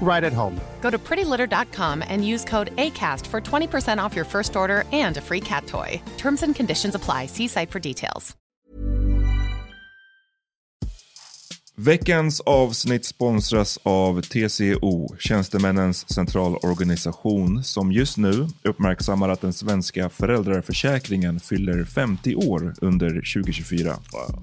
right at home. Go to prettylitter.com and use code ACAST for 20% off your first order and a free cat toy. Terms and conditions apply. See site for details. Veckans avsnitt sponsras av TCO, Tjänstemännens centralorganisation, som just nu uppmärksammar att den svenska föräldraförsäkringen fyller 50 år under 2024. Wow.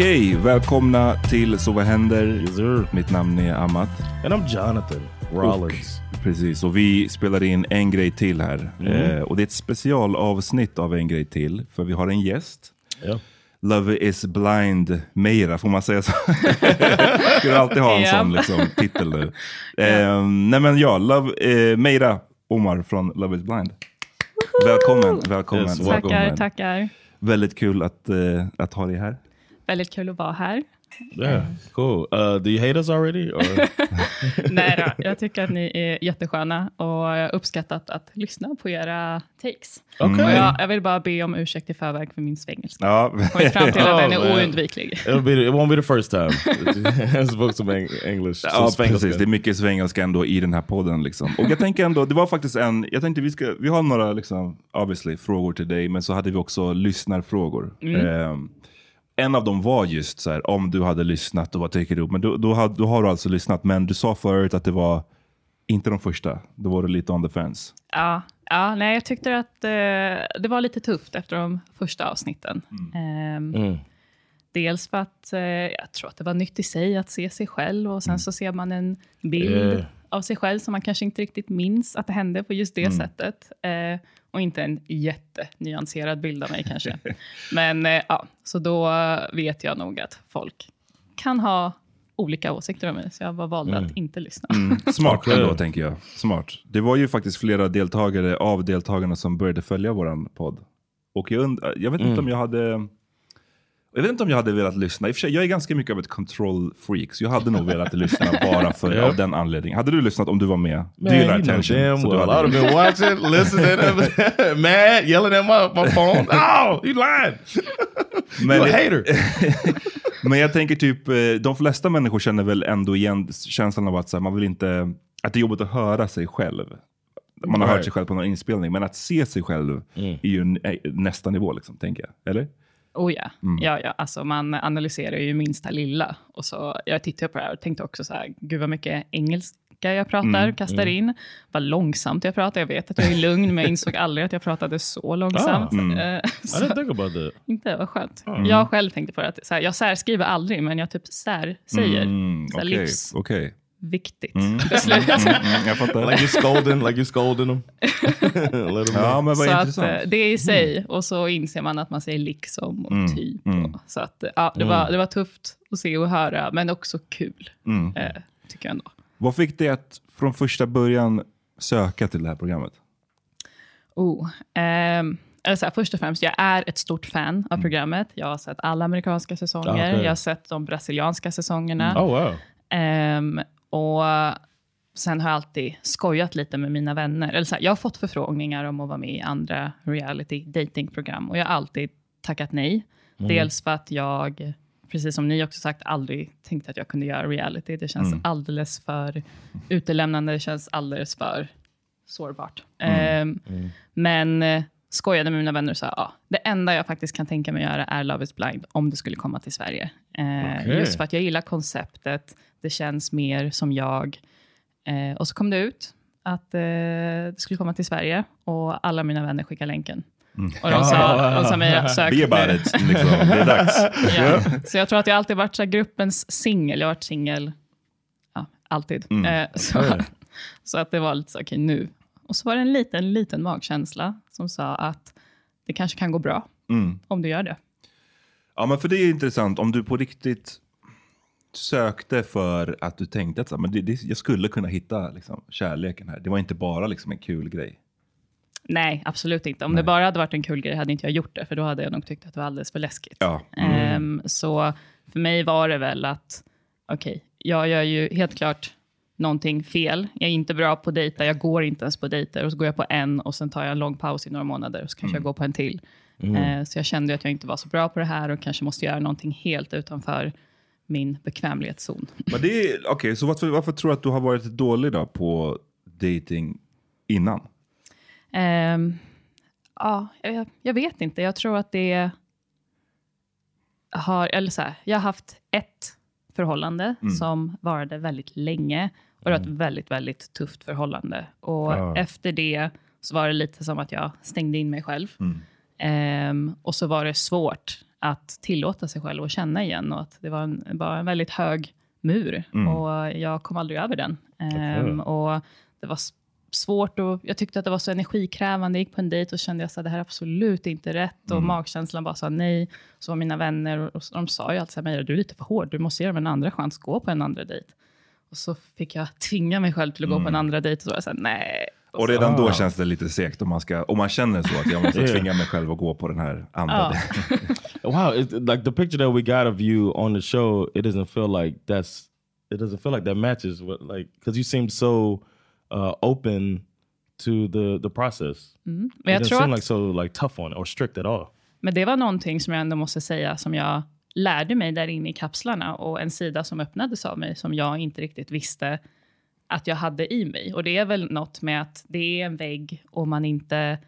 Okej, välkomna till Så vad händer? Yes, Mitt namn är Amat. And I'm Jonathan Rollins. Och, precis, och vi spelar in en grej till här. Mm. Eh, och det är ett specialavsnitt av en grej till, för vi har en gäst. Yeah. Love is blind Meira, får man säga så? Skulle alltid ha en yeah. sån liksom, titel nu. Eh, nej men ja, Love, eh, Meira Omar från Love is blind. Välkommen, välkommen. Yes, tackar, tackar. Väldigt kul att, eh, att ha dig här. Väldigt kul att vara här. Yeah, cool. Uh, do you hate us already? Nej då, jag tycker att ni är jättesköna och jag har uppskattat att lyssna på era takes. Okay. Jag, jag, vill bara be om ursäkt i förväg för min svengelska. Ja. Kommit fram till att den är oundviklig. It'll be, it won't be the first time. I spoke some English. Ja, precis. Det är mycket svengelska ändå i den här podden. Liksom. Och jag tänker ändå, det var faktiskt en, jag tänkte vi ska, vi har några liksom, obviously, frågor till dig, men så hade vi också lyssnarfrågor. Mm. Um, en av dem var just så här, om du hade lyssnat och vad tycker du? Men då, då, har, då har du alltså lyssnat, men du sa förut att det var inte de första. Då var du lite on the fence. Ja, ja nej, jag tyckte att eh, det var lite tufft efter de första avsnitten. Mm. Eh, mm. Dels för att eh, jag tror att det var nytt i sig att se sig själv och sen mm. så ser man en bild av sig själv som man kanske inte riktigt minns att det hände på just det Mm. sättet. Och inte en jättenyanserad bild av mig kanske. Men eh, ja, så då vet jag nog att folk kan ha olika åsikter om mig, så jag bara valde att inte lyssna. Mm, smart ändå, tänker jag. Smart. Det var ju faktiskt flera deltagare av deltagarna som började följa våran podd. Och jag, und- jag vet inte om jag hade... Jag vet inte om jag hade velat lyssna. I och för sig, jag är ganska mycket av ett control freak, så jag hade nog velat lyssna bara för, Ja. av den anledningen. Hade du lyssnat om du var med? Man, du gillar you know attention. damn well. I hade- would have been watching, listening, mad, yelling at my, my phone. Oh, you lying. Men, you a hater. men jag tänker typ, eh, de flesta människor känner väl ändå igen känslan av att så här, man vill inte, att det är jobbigt att höra sig själv. Man har hört Right. sig själv på någon inspelning, men att se sig själv Mm. är ju nä- nästa nivå, liksom, tänker jag. Eller? Oh ja. ja, ja. Alltså, man analyserar ju minsta lilla. Och så, jag tittade på det här och tänkte också så här, gud vad mycket engelska jag pratar, kastar in. Vad långsamt jag pratar. Jag vet att jag är lugn, men jag insåg aldrig att jag pratade så långsamt. mm. Eh, I så, didn't about that. inte, vad skönt. Jag själv tänkte på det, att så här, jag särskriver aldrig, men jag typ särsäger. Mm, så här, Okej, livsviktigt okej. beslut. Mm, jag fattar. Like you're scolding, like you're scolding them. Let them ja, men vad Så att, intressant. eh, det är i sig, och så inser man att man säger liksom och Mm, typ. mm. Och, så att, eh, ja, det, var, det var tufft att se och höra, men också kul, Mm. eh, tycker jag ändå. Vad fick dig att från första början söka till det här programmet? Oh, ehm, eller så här, först och främst, jag är ett stort fan av programmet. Jag har sett alla amerikanska säsonger. Okej. Jag har sett de brasilianska säsongerna. Oh, wow. Ehm, och sen har jag alltid skojat lite med mina vänner. Eller så här, jag har fått förfrågningar om att vara med i andra reality datingprogram och jag har alltid tackat nej. Dels för att jag, precis som ni också sagt, aldrig tänkte att jag kunde göra reality. Det känns alldeles för utelämnande, det känns alldeles för sårbart. Ehm, Men eh, skojade med mina vänner och sa, ja, det enda jag faktiskt kan tänka mig göra är Love is blind, om det skulle komma till Sverige. Eh, Okej. Just för att jag gillar konceptet, det känns mer som jag. Eh, och så kom det ut att eh, det skulle komma till Sverige och alla mina vänner skickade länken. Och de sa, de sa mig, sök Be about nu." it, liksom. det är dags. Ja. Så jag tror att jag alltid varit så gruppens singel. Jag har varit singel ja, alltid. Mm. Eh, så, så att det var lite så, okej nu. Och så var det en liten, liten magkänsla som sa att det kanske kan gå bra Mm. om du gör det. Ja, men för det är intressant. Om du på riktigt sökte för att du tänkte att så men det, det, jag skulle kunna hitta liksom, kärleken här. Det var inte bara liksom, en kul grej. Nej, absolut inte. Om det bara hade varit en kul grej hade inte jag gjort det, för då hade jag nog tyckt att det var alldeles för läskigt. Ja. Ehm, så för mig var det väl att, okej, jag gör ju helt klart någonting fel. Jag är inte bra på dejta, jag går inte ens på dejter. Och så går jag på en och sen tar jag en lång paus i några månader och så kanske jag går på en till. Eh, så jag kände att jag inte var så bra på det här och kanske måste göra någonting helt utanför min bekvämlighetszon. Men det är, okej, så varför, varför tror du att du har varit dålig då på dating innan? Ehm, ja, jag, jag vet inte. Jag tror att det har, eller så här, jag har haft ett förhållande som varade väldigt länge och det var ett väldigt, väldigt tufft förhållande. Och Ja. efter det så var det lite som att jag stängde in mig själv. Ehm, och så var det svårt att tillåta sig själv att känna igen och att det var en, bara en väldigt hög mur och jag kom aldrig över den. Ehm, och det var svårt och jag tyckte att det var så energikrävande. Jag gick på en dejt och kände att det här är absolut inte rätt och magkänslan bara sa nej. Så var mina vänner och, och de sa ju alltid så här, "Meira, du är lite för hård, du måste ge dem en andra chans, gå på en andra dejt. Och så fick jag tvinga mig själv till att gå på en andra dejt och så var jag så här, nej. Och redan då känns det lite segt om man, ska, om man känner så att jag måste Yeah. tvinga mig själv att gå på den här andra. Ja. Wow, it, like the picture that we got of you on the show, it doesn't feel like that's it doesn't feel like that matches what like because you seem so uh, open to the the process. Men it doesn't seem att like so like tough on it or strict at all. Men det var någonting som jag ändå måste säga som jag lärde mig där inne i kapslarna och en sida som öppnades av mig som jag inte riktigt visste att jag hade i mig. Och det är väl något med att det är en vägg och man inte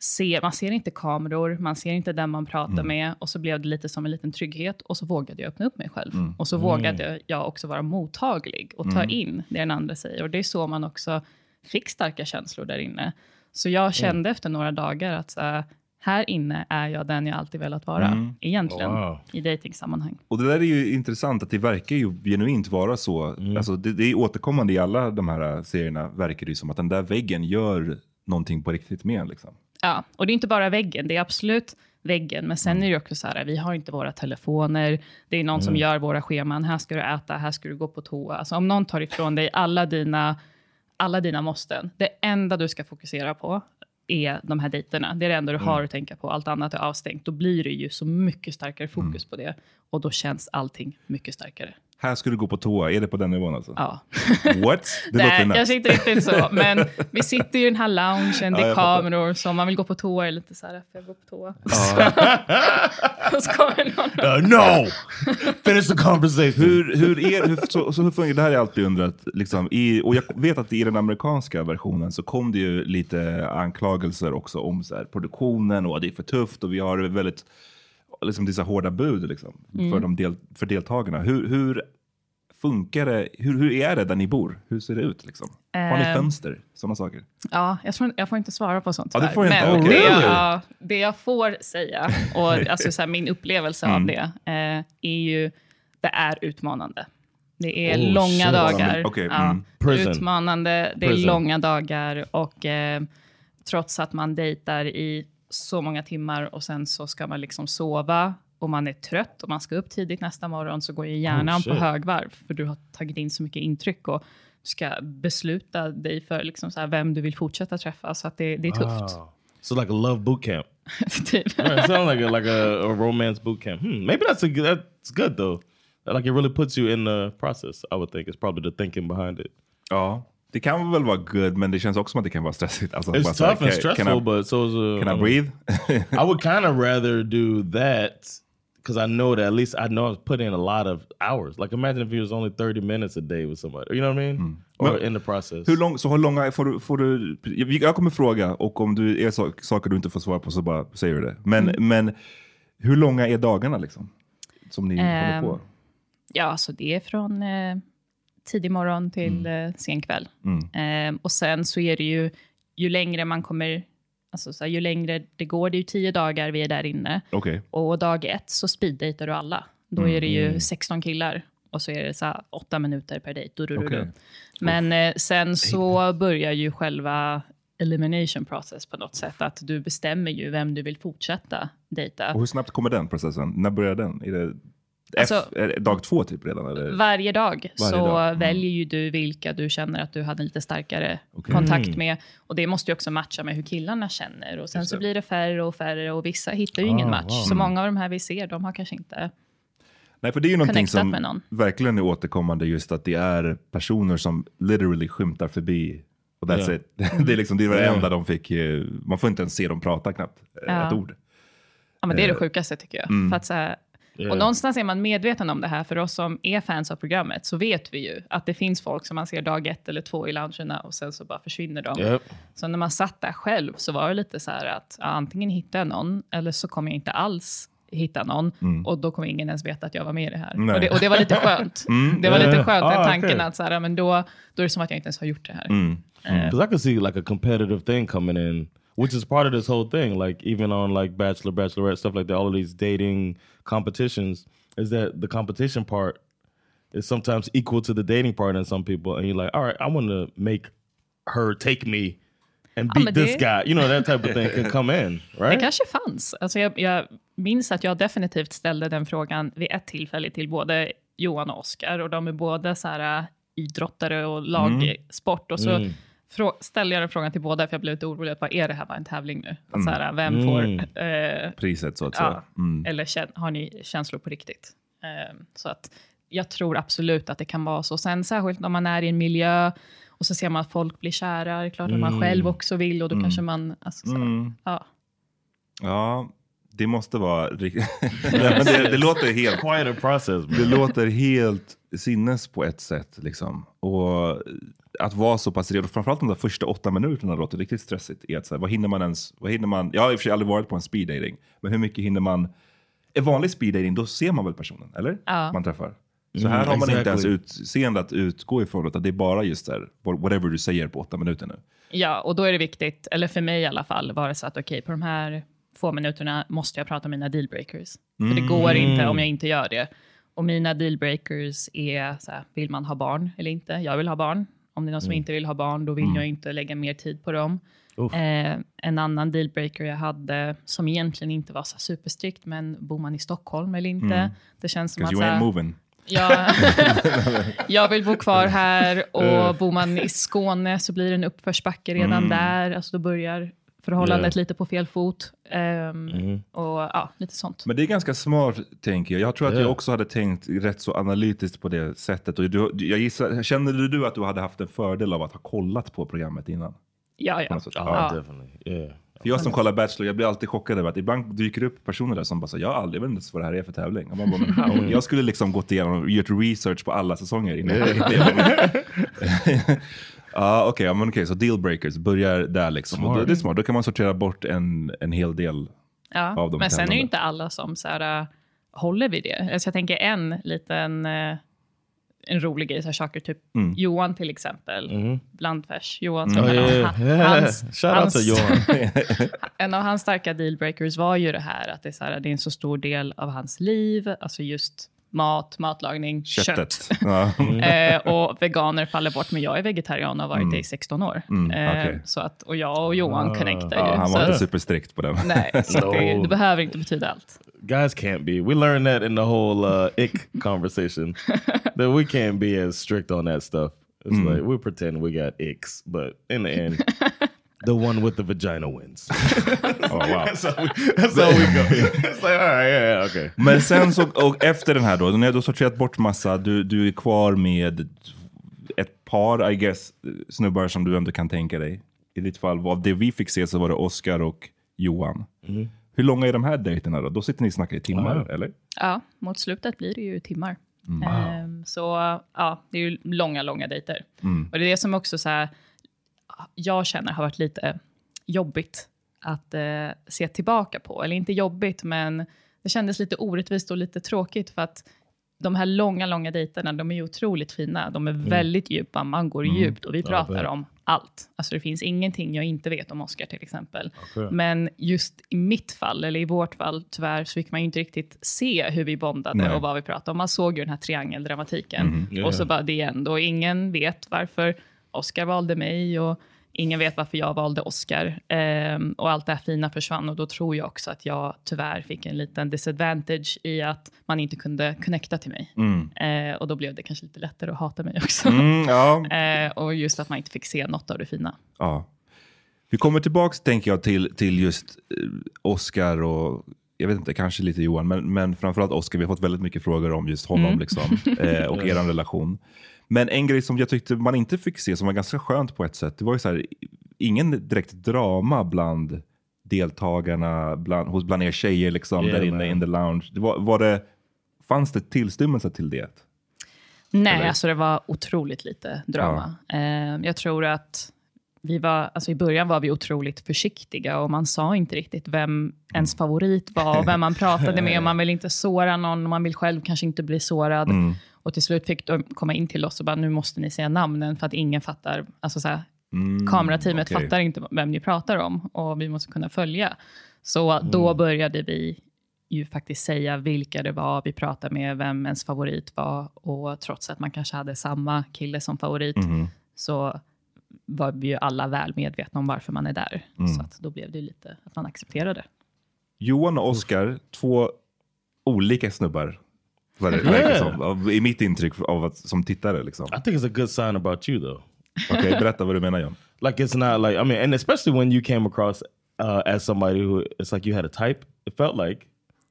ser, man ser inte kameror, man ser inte den man pratar med och så blev det lite som en liten trygghet och så vågade jag öppna upp mig själv. Och så vågade jag också vara mottaglig och ta in det den andra säger. Och det är så man också fick starka känslor där inne. Så jag kände efter några dagar att så här, inne är jag den jag alltid velat vara, Mm. egentligen, Wow. i dejtingsammanhang. Och det där är ju intressant att det verkar ju genuint vara så. Alltså det, det är återkommande i alla de här serierna verkar det ju som att den där väggen gör någonting på riktigt med en. Liksom. Ja, och det är inte bara väggen, det är absolut väggen, men sen Mm. är det också så här, vi har inte våra telefoner, det är någon som Mm. gör våra scheman, här ska du äta, här ska du gå på toa. Alltså om någon tar ifrån dig alla dina, alla dina måsten, det enda du ska fokusera på är de här dejterna. Det är det enda Mm. du har att tänka på, allt annat är avstängt. Då blir det ju så mycket starkare fokus Mm. på det och då känns allting mycket starkare. Här ska du gå på toa, är det på den nivån alltså? Ja. What? Det Nej, låter kanske inte riktigt så, men vi sitter ju i den här loungen, det Ja, är fattar. kameror, så om man vill gå på toa är lite så här, får jag gå på toa? Och så kommer någon. Uh, no! Finish the conversation. Hur, hur är, hur, så, så hur fungerar, det här har jag alltid undrat. Liksom, i, och jag vet att i den amerikanska versionen så kom det ju lite anklagelser också om så här, produktionen och att det är för tufft och vi har väldigt liksom, dessa hårda bud liksom, för, de del, för deltagarna. Hur, hur funkar det? Hur, hur är det där ni bor? Hur ser det ut? Liksom? Har ni Ehm. fönster? Sådana saker? Ja, jag, tror, jag får inte svara på sånt Ja, det tyvärr. får jag inte. Men Oh, det, jag, det jag får säga, och alltså, så här, min upplevelse Mm. av det, eh, är ju det är utmanande. Det är Oh, långa shit. dagar. Okej, ja, mm. Utmanande, det är Prison. långa dagar och eh, trots att man dejtar i så många timmar och sen så ska man liksom sova och man är trött och man ska upp tidigt nästa morgon så går ju hjärnan Oh, på högvarv för du har tagit in så mycket intryck och ska besluta dig för liksom så här vem du vill fortsätta träffa. Så att det, det är tufft. Wow. So like a love boot camp. typ. Right, it sounds like a, like a, a romance boot camp. Hmm, maybe that's a that's good though. Like it really puts you in the process. I would think it's probably the thinking behind it. Ja, det kan väl vara good, men det känns också som att det kan vara stressigt. Alltså, It's så tough and can- stressful, can I, but so is a. Can I breathe? I would kind of rather do that because I know that at least I know I've put in a lot of hours. Like imagine if it was only 30 minutes a day with somebody. You know what I mean? Or Men- in the process. Hur lång, så hur långa får du, får du... Jag kommer fråga och om du är så, saker du inte får svara på så bara säger du det. Men, Mm. men hur långa är dagarna liksom? Som ni håller Ehm, på? Ja, så det är från eh, tidig morgon till Mm. eh, sen kväll. Eh, och sen så är det ju, ju längre man kommer, alltså så här, ju längre det går, det är ju tio dagar vi är där inne. Okej. Och dag ett så speeddejtar du alla. Då är det ju 16 killar och så är det så här åtta minuter per dejt. Du, du, du. Men eh, sen så börjar ju själva elimination process på något sätt. Att du bestämmer ju vem du vill fortsätta dejta. Och hur snabbt kommer den processen? När börjar den? Är det Alltså- F, dag två typ redan? Eller? Varje dag så dag, mm. väljer ju du vilka du känner att du hade en lite starkare Okej. kontakt Mm. med. Och det måste ju också matcha med hur killarna känner. Och sen Just så det. blir det färre och färre och vissa hittar ju ingen Ah, match. wow. Så många av de här vi ser, de har kanske inte... Nej, för det är ju någonting som någon. verkligen är återkommande just att det är personer som literally skymtar förbi. Och that's Ja. it. det är liksom det är det enda de fick. eh, Man får inte ens se dem prata knappt. eh, Ja. Ett ord. Ja, men det är det Eh, sjukaste tycker jag. mm. För att så här, Yeah. Och någonstans är man medveten om det här. För oss som är fans av programmet så vet vi ju att det finns folk som man ser dag ett eller två i loungerna och sen så bara försvinner de. Yep. Så när man satt där själv så var det lite så här att ja, antingen hittar jag någon eller så kommer jag inte alls hitta någon och då kommer ingen ens veta att jag var med i det här. Mm. Och det, och det var lite skönt. Mm. Det var lite skönt, den Ah, tanken att så här, men då, då är det som att jag inte ens har gjort det här. Mm. Eh, Because I could see like a competitive thing coming in, which is part of this whole thing. Like even on like Bachelor, Bachelorette, stuff like that, all of these dating competitions, is that the competition part is sometimes equal to the dating part in some people. And you're like, all right, I want to make her take me and Ja, beat men this det- guy. You know, that type of thing can come in, Det right? kanske fanns. Alltså jag, jag minns att jag definitivt ställde den frågan vid ett tillfälle till både Johan och Oskar. Och de är båda så här, äh, idrottare och lagsport. Och så Mm. Frå- ställde jag den frågan till båda, för jag blev lite orolig. Att, vad är det här bara en tävling nu? Att, så här, vem Mm. får... Eh, Priset så att ja, säga. Mm. Eller kän- har ni känslor på riktigt? Eh, så att jag tror absolut att det kan vara så. Sen särskilt om man är i en miljö och så ser man att folk blir kära. Det är klart att man Mm. själv också vill och då kanske man... Alltså, så, här, Mm. ja. Ja, det måste vara riktigt... Nej, men det, det låter helt... Quite a process, man. Det låter helt sinnes på ett sätt. Liksom. Och att vara så pass redo, framförallt de där första åtta minuterna låter riktigt stressigt. I att, så här, vad hinner man ens, vad hinner man, jag har i och för sig aldrig varit på en speed dating, men hur mycket hinner man? En vanlig speed dating, då ser man väl personen, eller? Ja. Man träffar. Så Mm, här har man inte ens exactly. utseende att utgå ifrån, utan det är bara just där, whatever du säger på åtta minuter nu. Ja, och då är det viktigt, eller för mig i alla fall, vara så att okej, på de här två minuterna måste jag prata om mina dealbreakers. För det går inte om jag inte gör det. Och mina dealbreakers är, så här, vill man ha barn eller inte? Jag vill ha barn. Om det är någon som inte vill ha barn, då vill jag inte lägga mer tid på dem. Eh, en annan dealbreaker jag hade, som egentligen inte var så superstrikt, men bor man i Stockholm eller inte? Det känns som att... You ain't moving. Ja, jag vill bo kvar här och bor man i Skåne så blir det en uppförsbacke redan där. Alltså då börjar förhållandet lite på fel fot. Ehm, Och ja, lite sånt. Men det är ganska smart, tänker jag. Jag tror att Ja. jag också hade tänkt rätt så analytiskt på det sättet. Och du, jag gissar, kände du att du hade haft en fördel av att ha kollat på programmet innan? Ja, ja. Oh, Ja. definitely. Yeah. För jag som kollar Bachelor, jag blir alltid chockad över att ibland dyker det upp personer där som bara säger jag har aldrig vet inte ens vad det här är för tävling. Och man bara, men how? Jag skulle liksom gått igenom och gjort research på alla säsonger innan jag gick igenom. Ja, okej, men okej, så dealbreakers börjar där liksom. Och då, det är smart, då kan man sortera bort en, en hel del. ja. av de Men sen är det ju inte alla som så här, äh, håller vid det. Alltså jag tänker en liten äh, en rolig grej, så här saker, typ Mm. Johan till exempel, blandfärs. Johan, Oh, som yeah. han, yeah. hans, hans- Johan. en av hans starka dealbreakers var ju det här att det är, så här, det är en så stor del av hans liv, alltså just mat, matlagning, Köttet. kött. Ja. Eh, och veganer faller bort, men jag är vegetarian och har varit det i 16 år. Mm, eh, okej. så att, och jag och Johan connectar ju. Ja, han så var inte superstrikt på den. Nej, så det, det behöver inte betyda allt. Guys can't be. We learned that in the whole uh, ick conversation that we can't be as strict on that stuff. It's like we pretend we got icks, but in the end, the one with the vagina wins. Oh, wow. that's how we, that's how we go. It's like, all right, yeah, yeah, okay. Men sen så, och efter den här då, när du har sorterat bort massa, du, du är kvar med ett par, I guess, snubbar som du ändå kan tänka dig. I ditt fall, av det vi fick se så var det Oscar och Johan. Hur långa är de här dejterna då? Då sitter ni och snackar i timmar, Wow. eller? Ja, mot slutet blir det ju timmar. Mm. Ehm, så ja, det är ju långa, långa dejter. Mm. Och det är det som också så här, jag känner har varit lite jobbigt att eh, se tillbaka på. Eller inte jobbigt, men det kändes lite orättvist och lite tråkigt för att de här långa, långa dejterna, de är ju otroligt fina. De är väldigt djupa, man går djupt och vi pratar bet. om allt. Alltså det finns ingenting jag inte vet om Oscar till exempel. Men just i mitt fall, eller i vårt fall, tyvärr, så fick man ju inte riktigt se hur vi bondade Nej. och vad vi pratade om. Man såg ju den här triangeldramatiken. Och så bara det ändå. Och ingen vet varför Oscar valde mig och ingen vet varför jag valde Oscar. Ehm, och allt det här fina försvann och då tror jag också att jag tyvärr fick en liten disadvantage i att man inte kunde connecta till mig. Eh, och då blev det kanske lite lättare att hata mig också. Mm, ja. Eh, och just att man inte fick se något av det fina. ja. Vi kommer tillbaks, tänker jag, till, till just eh, Oscar och jag vet inte, kanske lite Johan, men, men framförallt Oscar. Vi har fått väldigt mycket frågor om just honom liksom, eh, och er relation. Men en grej som jag tyckte man inte fick se, som var ganska skönt på ett sätt, det var ju så här, ingen direkt drama bland deltagarna, bland, hos, bland er tjejer liksom, Yeah, där inne man. in the lounge. Det var, var det, fanns det tillstymmelse till det? Nej, Eller? alltså det var otroligt lite drama. Eh, jag tror att vi var, alltså i början var vi otroligt försiktiga och man sa inte riktigt vem ens favorit var och vem man pratade med. Och man vill inte såra någon och man vill själv kanske inte bli sårad. Och till slut fick de komma in till oss och bara, nu måste ni säga namnen för att ingen fattar. Alltså så här, kamerateamet okej. fattar inte vem ni pratar om och vi måste kunna följa. Så då började vi ju faktiskt säga vilka det var vi pratade med, vem ens favorit var. Och trots att man kanske hade samma kille som favorit, så var vi ju alla väl medvetna om varför man är där. Så att då blev det ju lite att man accepterade. Johan och Oscar, två olika snubbar. Var det, verkar som, av- I mitt intryck av att, som tittare. Liksom. I think it's a good sign about you, though. Okej, berätta vad du menar John. Like it's not like I mean, and especially when you came across uh, as somebody who it's like you had a type. It felt like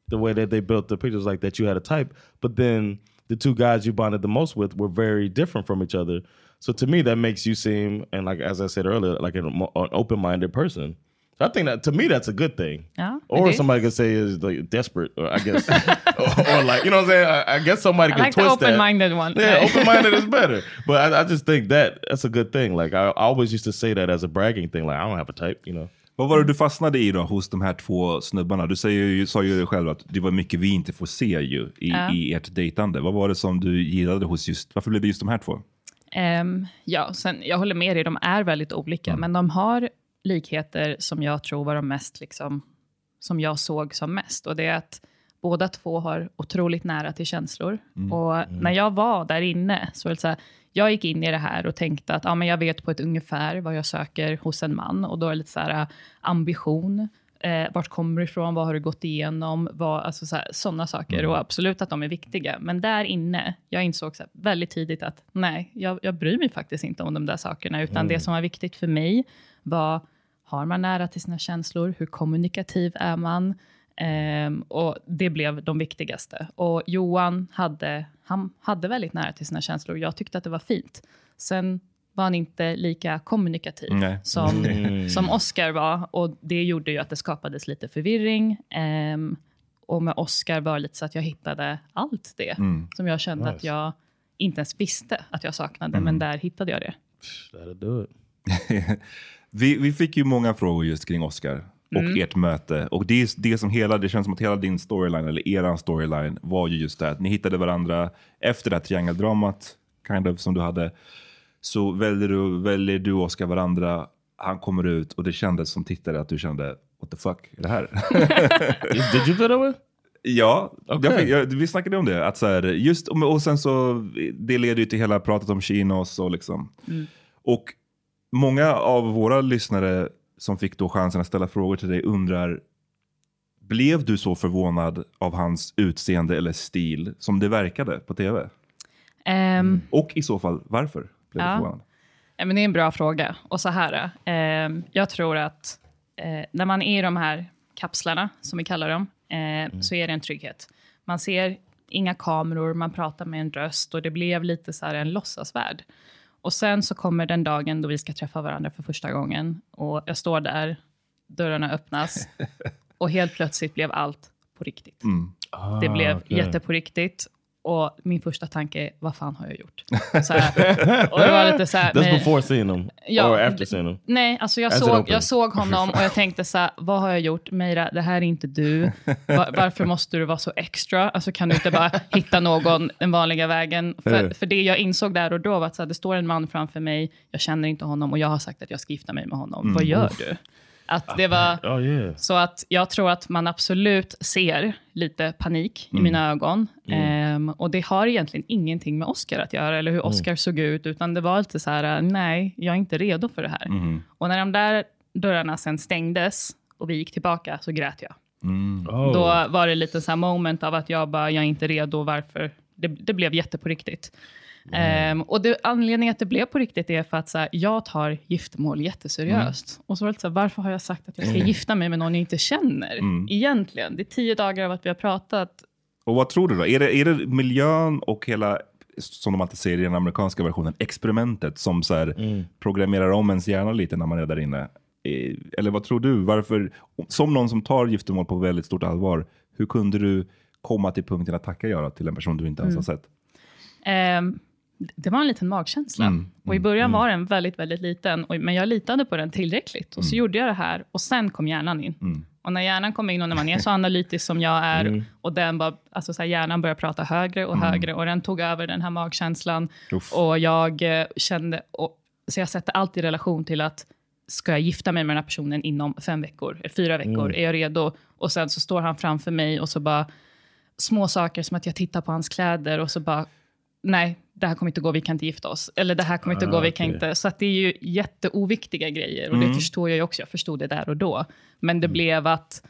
the way that they built the pictures, like that you had a type. But then the two guys you bonded the most with were very different from each other. So to me, that makes you seem, and like as I said earlier, like an, an open-minded person. So I think that to me that's a good thing. Ja, Or somebody could say is like desperate, or I guess, or, or like you know what I'm saying. I, I guess somebody I could like the twist that. open-minded one. Yeah, open-minded is better. But I, I just think that that's a good thing. Like I, I always used to say that as a bragging thing. Like I don't have a type, you know. Vad var det du fastnade i då hos de här två snubbarna? Du säger ju, sa ju själv att det var mycket vi inte får se ju i, Ja. i ert dejtande. Vad var det som du gillade hos just, varför blev det just de här två? Ehm, ja, sen, jag håller med dig, de är väldigt olika, men de har likheter som jag tror var de mest liksom, som jag såg som mest. Och det är att båda två har otroligt nära till känslor. Och när jag var där inne, så så här, jag gick in i det här och tänkte att ja, men jag vet på ett ungefär vad jag söker hos en man. Och då är det lite så här äh, ambition. Eh, vart kommer du ifrån? Vad har du gått igenom? Vad, alltså sådana saker. Och absolut att de är viktiga. Men där inne, jag insåg så här, väldigt tidigt att nej, jag, jag bryr mig faktiskt inte om de där sakerna. Utan det som var viktigt för mig var, har man nära till sina känslor? Hur kommunikativ är man? Ehm, och det blev de viktigaste. Och Johan hade, han hade väldigt nära till sina känslor. Jag tyckte att det var fint. Sen var han inte lika kommunikativ Nej. som, Mm. som Oscar var. Och det gjorde ju att det skapades lite förvirring. Ehm, och med Oscar var det lite så att jag hittade allt det som jag kände att Nice. jag inte ens visste att jag saknade. Men där hittade jag det. Vi, vi fick ju många frågor just kring Oscar och Mm. ert möte. Och det, är det, som hela, det känns som att hela din storyline, eller eran storyline, var ju just det att ni hittade varandra efter det här triangeldramat, kind of, som du hade. Så väljer du, väljer du och Oscar varandra, han kommer ut och det kändes som tittare att du kände, what the fuck är det här? Did you feel that way? Ja, Okej. jag, fick- jag, vi snackade om det. Att så här, just, och och sen så, det leder ju till hela pratet om chinos och liksom. Och många av våra lyssnare som fick då chansen att ställa frågor till dig undrar, blev du så förvånad av hans utseende eller stil som det verkade på tv? Ehm, Och i så fall, varför blev du Ja. Ja, men det är en bra fråga. Och så här, eh, jag tror att eh, när man är i de här kapslarna, som vi kallar dem, eh, så är det en trygghet. Man ser inga kameror, man pratar med en röst och det blev lite så här en låtsasvärld. Och sen så kommer den dagen då vi ska träffa varandra för första gången och jag står där, dörrarna öppnas och helt plötsligt blev allt på riktigt. Det blev okej. jätte på riktigt. Och min första tanke är, vad fan har jag gjort? Så här, och det var lite så här, That's med- before seeing them? Ja, or after seeing them? Nej, alltså jag, As såg, jag såg honom och jag tänkte så här, vad har jag gjort? Meira, det här är inte du. Va- varför måste du vara så extra? Alltså kan du inte bara hitta någon den vanliga vägen? För, för det jag insåg där och då var att så här, det står en man framför mig, jag känner inte honom och jag har sagt att jag ska gifta mig med honom. Vad gör du? Att det var... Oh yeah. Så att jag tror att man absolut ser lite panik i mina ögon. Ehm, och det har egentligen ingenting med Oscar att göra, eller hur Oscar såg ut, utan det var lite så här, nej, jag är inte redo för det här. Och när de där dörrarna sen stängdes och vi gick tillbaka så grät jag. Oh. Då var det lite så här moment av att jag bara, jag är inte redo, varför? Det, det blev jätte på riktigt. Ehm, och det, anledningen att det blev på riktigt är för att så här, jag tar giftermål jätteseriöst. Och så var det så här, varför har jag sagt att jag ska gifta mig med någon jag inte känner? Egentligen. Det är tio dagar av att vi har pratat. Och vad tror du då? Är det, är det miljön och hela, som de alltid säger i den amerikanska versionen, experimentet som så här programmerar om ens hjärna lite när man är där inne? Eller vad tror du? Varför, som någon som tar giftermål på väldigt stort allvar, hur kunde du komma till punkten att tacka ja till en person du inte ens har sett? Ehm, det var en liten magkänsla. och I början var den väldigt, väldigt liten. Och, men jag litade på den tillräckligt. Och så gjorde jag det här. Och sen kom hjärnan in. Och när hjärnan kom in och när man är så analytisk som jag är och den bara, alltså så här, hjärnan började prata högre och högre och den tog över den här magkänslan. Uff. Och jag eh, kände, och, så jag sätter allt i relation till att ska jag gifta mig med den här personen inom fem veckor, eller fyra veckor, är jag redo? Och sen så står han framför mig och så bara små saker som att jag tittar på hans kläder och så bara, nej, det här kommer inte gå, vi kan inte gifta oss. Eller det här kommer inte gå, vi kan okej. inte. Så det är ju jätteoviktiga grejer och det förstår jag ju också. Jag förstod det där och då. Men det blev att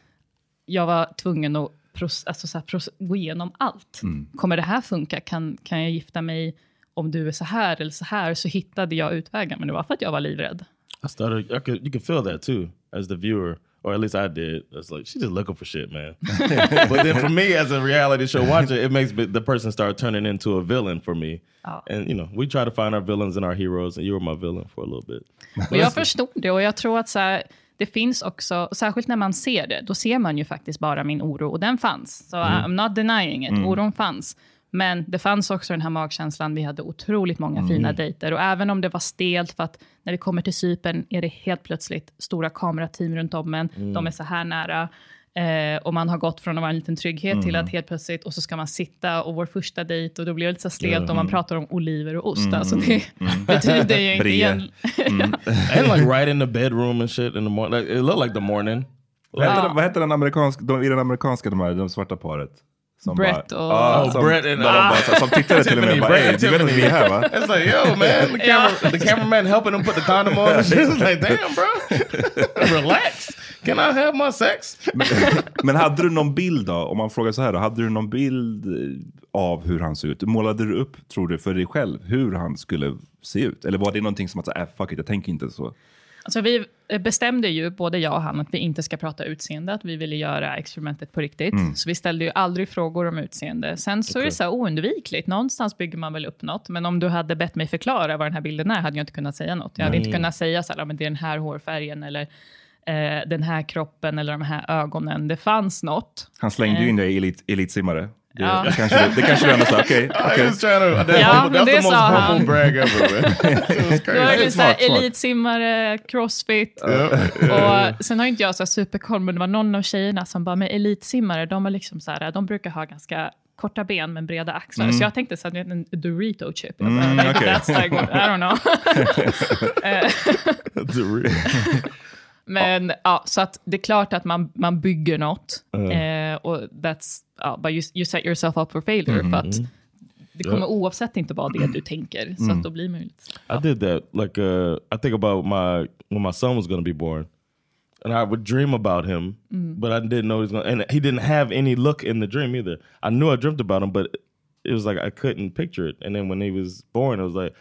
jag var tvungen att pros, alltså så här, pros, gå igenom allt. Kommer det här funka? Kan, kan jag gifta mig om du är så här eller så här? Så hittade jag utvägar, men det var för att jag var livrädd. I started. I could. You can feel that too as the viewer, or at least I did. It's like she's just looking for shit, man. but then for me, as a reality show watcher, it makes the person start turning into a villain for me. Ja. And you know, we try to find our villains and our heroes, and you were my villain for a little bit. Och jag förstod det och jag tror att så här, det finns också, särskilt när man ser det, då ser man ju faktiskt bara min oro och den fanns. Så I'm not denying it, oron fanns. Men det fanns också den här magkänslan, vi hade otroligt många fina dejter. Och även om det var stelt, för att när vi kommer till Cypern är det helt plötsligt stora kamerateam runt om en. De är så här nära. Eh, och man har gått från att vara en liten trygghet till att helt plötsligt, och så ska man sitta och vår första dejt och då blir det lite så stelt och man pratar om oliver och ost. Alltså det betyder ju inte igen. and like right in the bedroom and shit in the morning. Like, it looked like the morning. Vad heter, Ja. den- vad heter den amerikanska, de, i den amerikanska, de, här, de svarta paret? Som Brett och- Ja, Oh, som, Brett and- de bara, som tittade till och med bara, Brett "Ey, and du vet att vi är här va? It's like, yo, man, the, camera, the cameraman helping him put the condom on. It's like, damn, bro, relax. Can I have my sex? Men hade du någon bild då, om man frågar så här då, hade du någon bild eh, av hur han ser ut? Målade du upp, tror du, för dig själv hur han skulle se ut? Eller var det någonting som att, äh, fuck it, jag tänker inte så? Alltså vi bestämde ju, både jag och han, att vi inte ska prata utseende, att vi ville göra experimentet på riktigt. Så vi ställde ju aldrig frågor om utseende. Sen så är det så här oundvikligt, någonstans bygger man väl upp något. Men om du hade bett mig förklara vad den här bilden är, hade jag inte kunnat säga något. Jag hade inte kunnat säga så här, "Ja, men det är den här hårfärgen, eller eh, den här kroppen, eller de här ögonen. Det fanns något. Han slängde ju in dig i elit, elitsimmare. Det, Ja. det kanske, det kanske du ändå sa, okej. I okej. was trying to, that, Ja, that's the det most sa humble han. brag ever. man. it was Då är crazy. det så här, Smart, smart. elitsimmare, crossfit. Och sen har inte jag så här superkoll, men det var någon av tjejerna som bara, med elitsimmare, de, är liksom så här, de brukar ha ganska korta ben men breda axlar. Så jag tänkte så här, en Dorito chip. Jag bara, Mm, maybe okej. that's like, I don't know. Men ja, så att det är klart att man, man bygger något. Eh, och that's, ja, but you, you set yourself up for failure. För att det kommer oavsett inte vara det du tänker. Så att då blir man ju lite... I did that. Like, uh, I think about my when my son was to be born, and I would dream about him, but I didn't know he was going. And he didn't have any look in the dream either. I knew I dreamt about him, but it was like I couldn't picture it. And then when he was born, it was like,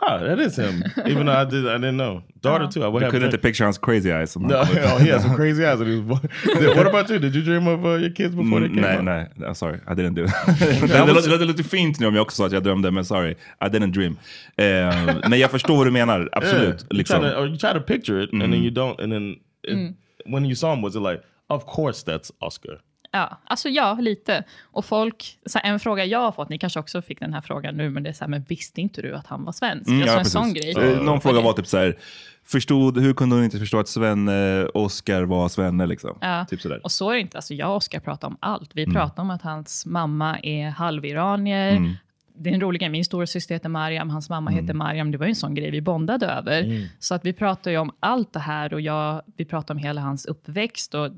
oh, that is him. Even though I did, I didn't know. Daughter too. I would Du have. kunde inte dreamt- picture hans crazy eyes. Som no, han, oh, he has some crazy eyes when he was born. what about you? Did you dream of uh, your kids before they Mm, came nej, out? nej, I'm sorry, I didn't do it. det, det, låter, det låter lite fint nu om jag också sa att jag drömde, men sorry, I didn't dream. Eh, men jag förstår vad du menar, absolut. Yeah. You, try to, or you try to picture it, and then you don't. And then it, when you saw him, was it like, of course that's Oscar? Ja, alltså ja, lite. Och folk, så en fråga jag har fått, ni kanske också fick den här frågan nu, men det är så här, men visste inte du att han var svensk? Mm, alltså ja, en sån grej. Eh, Någon fråga var typ så här, förstod, hur kunde hon inte förstå att Sven, eh, Oscar var Svenne liksom? Ja. Typ sådär. Och så är det inte. Alltså jag och Oskar pratar om allt. Vi Mm. pratar om att hans mamma är halviranier. Det är en rolig grej. Min stora syster heter Mariam, hans mamma Mm. heter Mariam. Det var ju en sån grej vi bondade över. Så att vi pratar ju om allt det här och jag, vi pratar om hela hans uppväxt och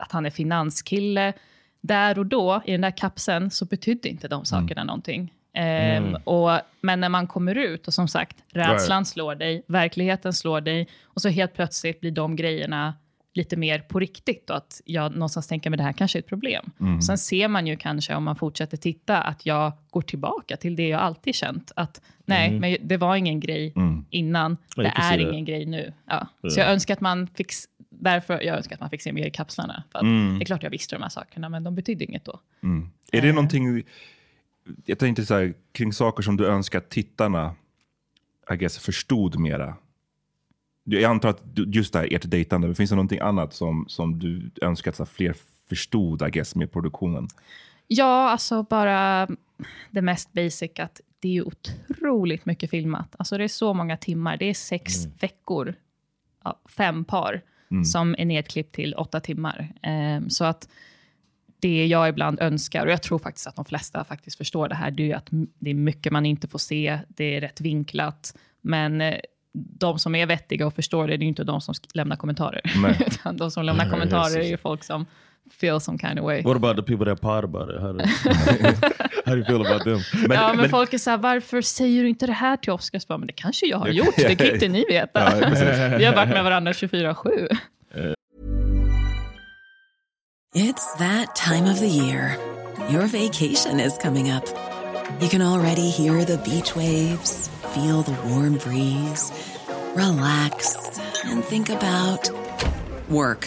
att han är finanskille. Där och då, i den där kapseln, så betydde inte de sakerna någonting. Ehm, och, men när man kommer ut, och som sagt, rädslan slår dig, verkligheten slår dig, och så helt plötsligt blir de grejerna lite mer på riktigt och att jag någonstans tänker att det här kanske är ett problem. Sen ser man ju kanske om man fortsätter titta att jag går tillbaka till det jag alltid känt. Att nej, men det var ingen grej innan, Ja, det är ingen grej nu. Ja. Så jag önskar att man fick, därför jag önskar att man fick se mer i kapslarna. För att Det är klart jag visste de här sakerna, men de betydde inget då. Är Eh. det någonting, jag tänkte så här, kring saker som du önskar att tittarna, I guess, förstod mera? Jag antar att just det här, ert dejtande, men finns det någonting annat som, som du önskar att så här, fler förstod, I guess, med produktionen? Ja, alltså bara det mest basic att det är ju otroligt mycket filmat. Alltså det är så många timmar. Det är sex veckor, ja, fem par, som är nedklippt till åtta timmar. Ehm, så att det jag ibland önskar, och jag tror faktiskt att de flesta faktiskt förstår det här, det är ju att det är mycket man inte får se, det är rätt vinklat, men eh, de som är vettiga och förstår det, det är ju inte de som lämnar kommentarer. Nej. Utan de som lämnar kommentarer är ju folk som feel some kind of way. What about the people that pod about it? How do, you feel about them? Men, ja, men, men- folk är så här, varför säger du inte det här till Oscars? Bara, Men det kanske jag har gjort, det kan inte ni veta. Vi har varit med varandra 24-7. It's that time of the year. Your vacation is coming up. You can already hear the beach waves, feel the warm breeze, relax, and think about work.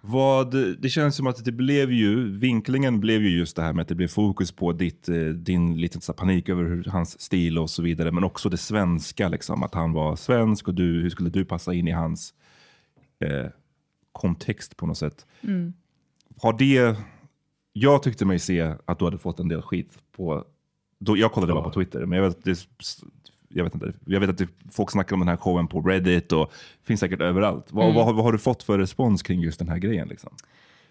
Vad, det känns som att det blev ju, vinklingen blev ju just det här med att det blev fokus på ditt, eh, din så här panik över hur, hans stil och så vidare. Men också det svenska, liksom, att han var svensk och du, hur skulle du passa in i hans eh, kontext på något sätt. Har det, jag tyckte mig se att du hade fått en del skit på, då, jag kollade bara på Twitter, men jag vet, det, jag vet inte. Jag vet att det, folk snackar om den här showen på Reddit och finns säkert överallt. Vad, vad, vad har du fått för respons kring just den här grejen? Liksom?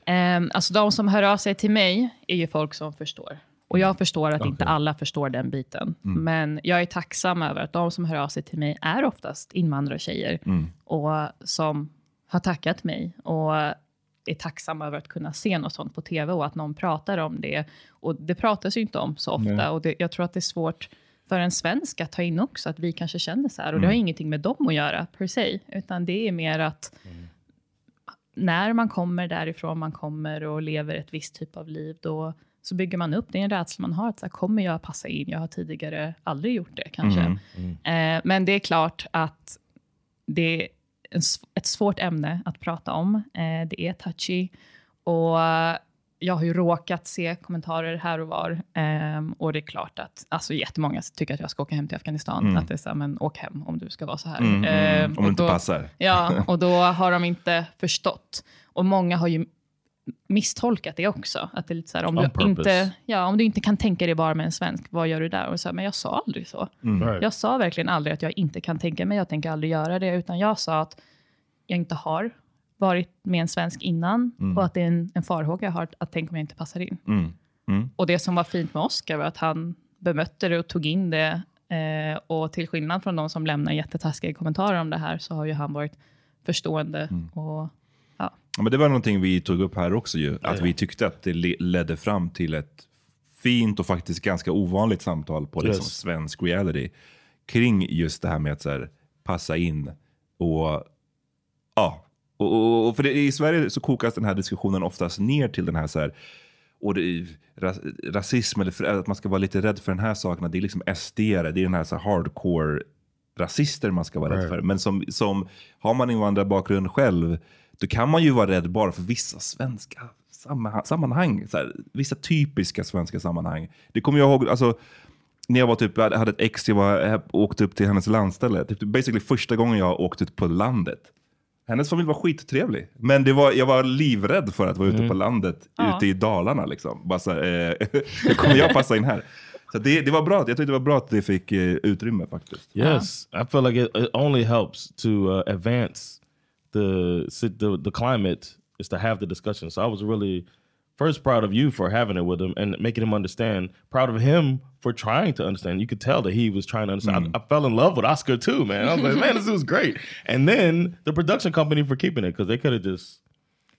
Um, alltså de som hör av sig till mig är ju folk som förstår. Och jag förstår att inte alla förstår den biten. Men jag är tacksam över att de som hör av sig till mig är oftast invandrartjejer. Och som har tackat mig. Och är tacksamma över att kunna se något sånt på tv och att någon pratar om det. Och det pratas ju inte om så ofta. Nej. Och det, jag tror att det är svårt för en svensk att ta in också, att vi kanske känner så här. Och det har ingenting med dem att göra per se, utan det är mer att när man kommer därifrån man kommer och lever ett visst typ av liv, då så bygger man upp, det är en rädsla man har, att så här, kommer jag passa in? Jag har tidigare aldrig gjort det kanske. Eh, men det är klart att det är ett svårt ämne att prata om. Eh, det är touchy. Och jag har ju råkat se kommentarer här och var. ehm, och det är klart att alltså, jättemånga tycker att jag ska åka hem till Afghanistan. Att det är så här, men åk hem om du ska vara så här. Mm, mm, Ehm, om det inte då- passar. Ja, och då har de inte förstått. Och många har ju misstolkat det också. Att det är lite så här, om, On du purpose. inte, ja, om du inte kan tänka dig bara med en svensk, vad gör du där? Och så här, men jag sa aldrig så. Right. Jag sa verkligen aldrig att jag inte kan tänka mig, jag tänker aldrig göra det, utan jag sa att jag inte har varit med en svensk innan och att det är en, en farhåga jag har, att tänk om jag inte passar in. Mm. Mm. Och det som var fint med Oscar var att han bemötte det och tog in det. Eh, och till skillnad från de som lämnar jättetaskiga kommentarer om det här, så har ju han varit förstående. Och, ja. Ja, men det var någonting vi tog upp här också ju. Att vi tyckte att det le- ledde fram till ett fint och faktiskt ganska ovanligt samtal på liksom Yes. svensk reality. Kring just det här med att så här, passa in och ja. Och, och, och för det, i Sverige så kokas den här diskussionen oftast ner till den här så här och det, ras, rasism eller för, att man ska vara lite rädd för den här saken. Det är liksom SD, det är den här, så här hardcore rasister man ska vara rädd Right. för. Men som, som har man invandrarbakgrund själv, då kan man ju vara rädd bara för vissa svenska sammanhang. sammanhang så här, vissa typiska svenska sammanhang. Det kommer jag ihåg, alltså, när jag var typ, jag hade ett ex, jag, var, jag åkte upp till hennes landställe. Typ, basically första gången jag åkte ut på landet. Hennes familj var skittrevlig. Men det var, jag var livrädd för att vara ute på landet, Ja. ute i Dalarna. Liksom. Bara så här, eh, hur kommer jag passa in här? Så det, det var bra, jag tyckte det var bra att det fick eh, utrymme faktiskt. Yes, I feel like it, it only helps to uh, advance the, the the climate is to have the discussion. So I was really first proud of you for having it with him and making him understand. Proud of him for trying to understand. You could tell that he was trying to understand. I, I fell in love with Oscar too, man. I was like, man, this was great. And then the production company for keeping it because they could have just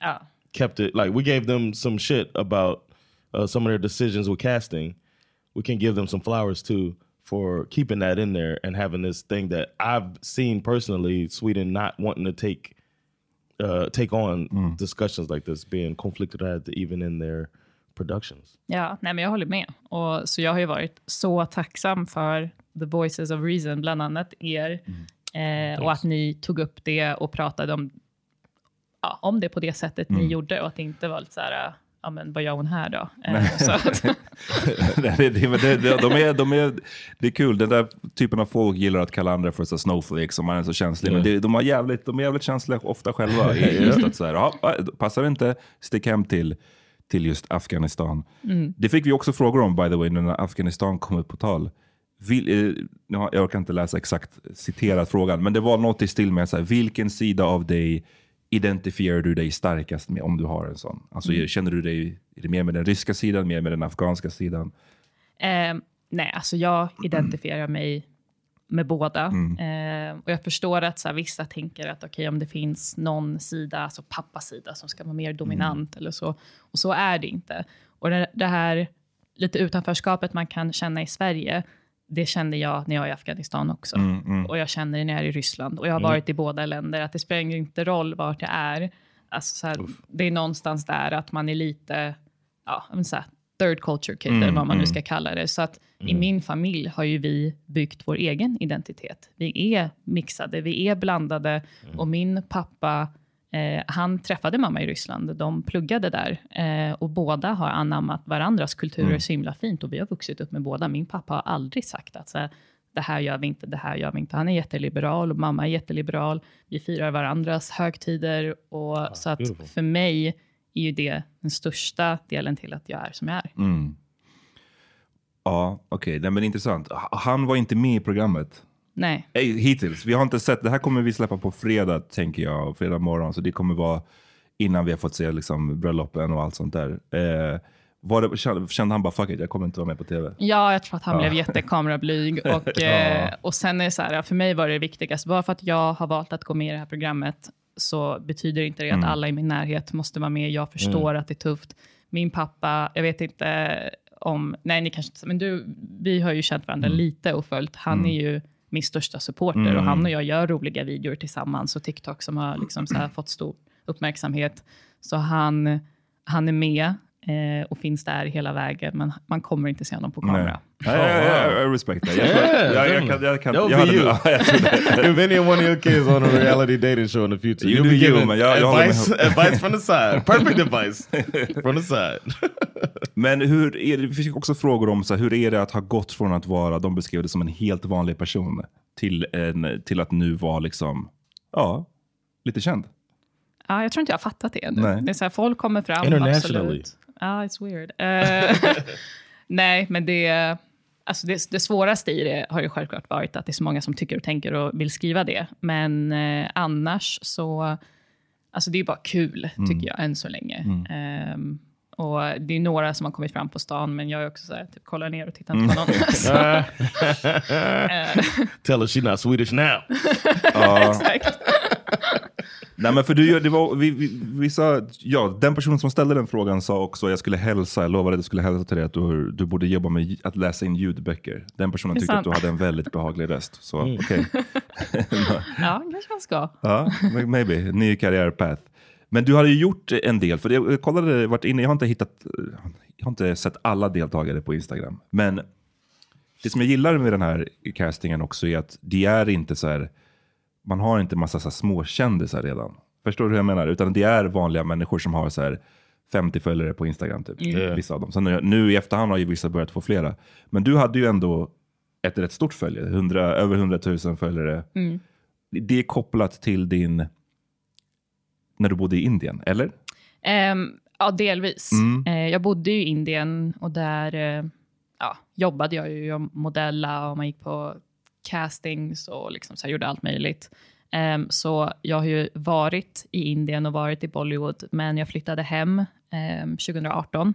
Ja. kept it like we gave them some shit about uh, some of their decisions with casting. We can give them some flowers too for keeping that in there and having this thing that I've seen personally Sweden not wanting to take uh, take on discussions like this, being conflicted at even in their productions. Ja, nej, men jag håller med. Och, så jag har ju varit så tacksam för The Voices of Reason, bland annat er. Eh, och att ni tog upp det och pratade om, ja, om det på det sättet ni gjorde och att det inte var lite så här, ja men vad gör hon här då? Eh, så att, Nej, det, det, det, det, de är, de är, det är kul, den där typen av folk gillar att kalla andra för så snowflakes om man är så känslig. Men det, de, har jävligt, de är jävligt känsliga ofta själva. i just att så här, ja, passar det inte, stick hem till, till just Afghanistan. Det fick vi också frågor om by the way, när Afghanistan kom upp på tal. Vil, eh, jag orkar inte läsa exakt citerat frågan, men det var något i stil med så här, vilken sida av dig identifierar du dig starkast med om du har en sån? Alltså, Känner du dig, är det mer med den ryska sidan, mer med den afghanska sidan? Eh, nej, alltså jag identifierar mig med båda. Eh, och jag förstår att så här, vissa tänker att okej, om det finns någon sida, alltså pappas sida, som ska vara mer dominant eller så. Och så är det inte. Och det, det här lite utanförskapet man kan känna i Sverige, det kände jag när jag är i Afghanistan också. Och jag känner det när jag är i Ryssland. Och jag har varit i båda länder, att det spelar inte roll vart jag är. Alltså, så här, det är någonstans där att man är lite, ja, så här, third culture kid, eller vad man nu ska kalla det. Så att i min familj har ju vi byggt vår egen identitet. Vi är mixade, vi är blandade. Och min pappa, eh, han träffade mamma i Ryssland. De pluggade där. Eh, och båda har anammat varandras kulturer så himla fint. Och vi har vuxit upp med båda. Min pappa har aldrig sagt att så här, det här gör vi inte, det här gör vi inte. Han är jätteliberal och mamma är jätteliberal. Vi firar varandras högtider. Och så att beautiful. för mig är ju det den största delen till att jag är som jag är. Ja, okej. Okay. men intressant. Han var inte med i programmet. Nej. Hittills. Vi har inte sett, det här kommer vi släppa på fredag, tänker jag. Fredag morgon. Så det kommer vara innan vi har fått se liksom, bröllopen och allt sånt där. Eh, det, kände, han bara, fuck it, jag kommer inte vara med på tv? Ja, jag tror att han blev jättekamerablyg. Och, eh, och sen är det så här, för mig var det viktigast, bara för att jag har valt att gå med i det här programmet, så betyder inte det att alla i min närhet måste vara med. Jag förstår att det är tufft. Min pappa, jag vet inte om, nej ni kanske inte, men du, vi har ju känt varandra lite och följt. Han är ju min största supporter och han och jag gör roliga videor tillsammans och TikTok som har liksom så här fått stor uppmärksamhet. Så han, han är med eh, och finns där hela vägen, men man kommer inte se honom på kamera. Nej, jag, respect det. Jag, tror- Yeah, jag, jag, kan, jag, kan, jag be you. If any one of your kids on a reality dating show in the future, You you'll be you, håller advice, advice from the side. Perfect advice from the side. Men hur är det, vi fick också frågor om så här, hur är det att ha gått från att vara, de beskrev det som en helt vanlig person, till, en, till att nu vara liksom, ja, lite känd. Ja, jag tror inte jag har fattat det ännu. Nej. Det är så här, folk kommer fram, Internationally. absolut. Ja, it's weird. Eh, nej, men det, alltså det, det svåraste i det har ju självklart varit att det är så många som tycker och tänker och vill skriva det. Men eh, annars så, alltså det är bara kul tycker jag än så länge. Ehm, och det är några som har kommit fram på stan, men jag är också så här, typ, kollar ner och tittar inte på någon. Så, Tell her she's not Swedish now. exakt. Nej men för du, gör- det var, vi, vi, vi sa, ja, den personen som ställde den frågan sa också, jag skulle hälsa, jag lovade att jag skulle hälsa till dig att du, du borde jobba med att läsa in ljudböcker. Den personen tyckte att du sant. hade en väldigt behaglig röst. Så okej. Ja, kanske man ska. Ja, maybe. Ny karriärpath. Men du hade ju gjort en del, för jag kollade, varit inne, jag har inte hittat, jag har inte sett alla deltagare på Instagram. Men det som jag gillar med den här castingen också är att det är inte så här, man har inte massa så här småkändisar redan. Förstår du hur jag menar? Utan det är vanliga människor som har så här 50 följare på Instagram, typ. vissa av dem. Sen nu, nu i efterhand har ju vissa börjat få flera. Men du hade ju ändå ett rätt stort följe, 100, över 100 000 följare. Det är kopplat till din, när du bodde i Indien, eller? Ehm, ja, delvis. Mm. Eh, jag bodde ju i Indien och där eh, ja, jobbade jag ju. Jag modella och man gick på castings och liksom så gjorde allt möjligt. Ehm, så jag har ju varit i Indien och varit i Bollywood, men jag flyttade hem ehm, 2018.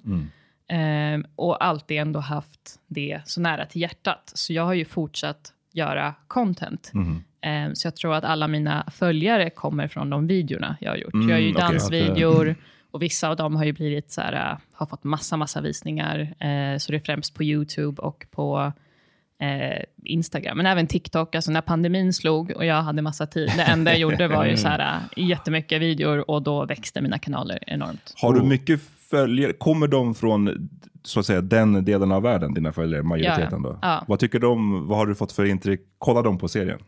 Ehm, och alltid ändå haft det så nära till hjärtat. Så jag har ju fortsatt göra content. Ehm, så jag tror att alla mina följare kommer från de videorna jag har gjort. jag gör ju Mm, okej. dansvideor och vissa av dem har ju blivit så här, äh, har fått massa, massa visningar. Eh, så det är främst på YouTube och på eh, Instagram, men även TikTok. Alltså när pandemin slog och jag hade massa tid, det enda jag gjorde var ju så här, äh, jättemycket videor och då växte mina kanaler enormt. Har du mycket följare? Kommer de från så att säga, den delen av världen, dina följare, majoriteten? Ja, ja. Då? Ja. Vad tycker de? Vad har du fått för intryck? Kollar de på serien?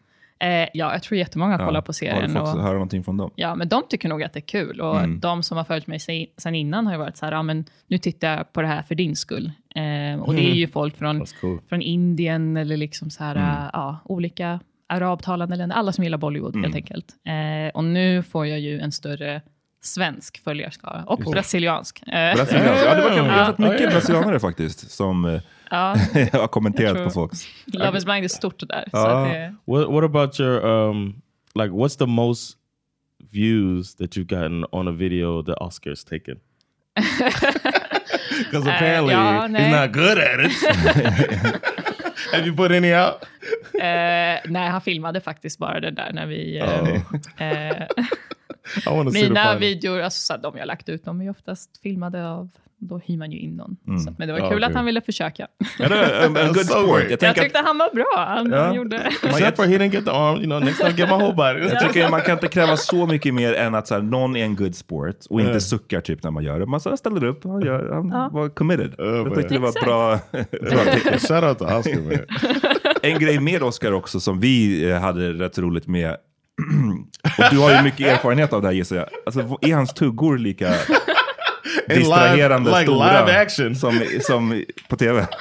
Eh, ja, jag tror jättemånga kollar på Har serien. du fått och, höra någonting från dem? ja, men de tycker nog att det är kul. Och Mm. de som har följt mig se- sen innan har ju varit så här, ja, men nu tittar jag på det här för din skull. Eh, och det är ju folk från, cool. från Indien eller liksom så här, Mm. ja, olika arabtalande länder. Alla som gillar Bollywood Mm. helt enkelt. Eh, och nu får jag ju en större svensk följarskara och brasiliansk. Eh, Brasiliansk. Ja, det verkar, jag har fått Ja, mycket ja. brasilianare faktiskt som ja, har kommenterat Jag på folks. Love is blind är stort där. Så Ja. att det, What What about your um like? What's the most views that you've gotten on a video the Oscars taken? Because apparently yeah, he's no. not good at it. Have you put any out? eh, nej, han filmade faktiskt bara det där när vi... See the mina videor, alltså, så här, de jag har lagt ut, de är oftast filmade av... Då hyr man ju in någon. Mm. Så, att- men det var Ja, kul okej. att han ville försöka. Ja, det good sport. Jag, Jag tyckte han var bra. Han, Ja. han gjorde... Except for he didn't get the arm. You know, next time get my whole body. Jag tycker man kan inte kräva så mycket mer än att så här, någon är en good sport och inte suckar typ när man gör det. Man så här, ställer upp, han, gör, han Ja. var committed. Ja, jag tyckte det var Exakt. bra. bra tecken. Shout out to Oscar, en grej med Oscar också som vi eh, hade rätt roligt med. och du har ju mycket erfarenhet av det här gissar jag. Alltså, är hans tuggor lika distraherande like stora live action. Som, som på tv?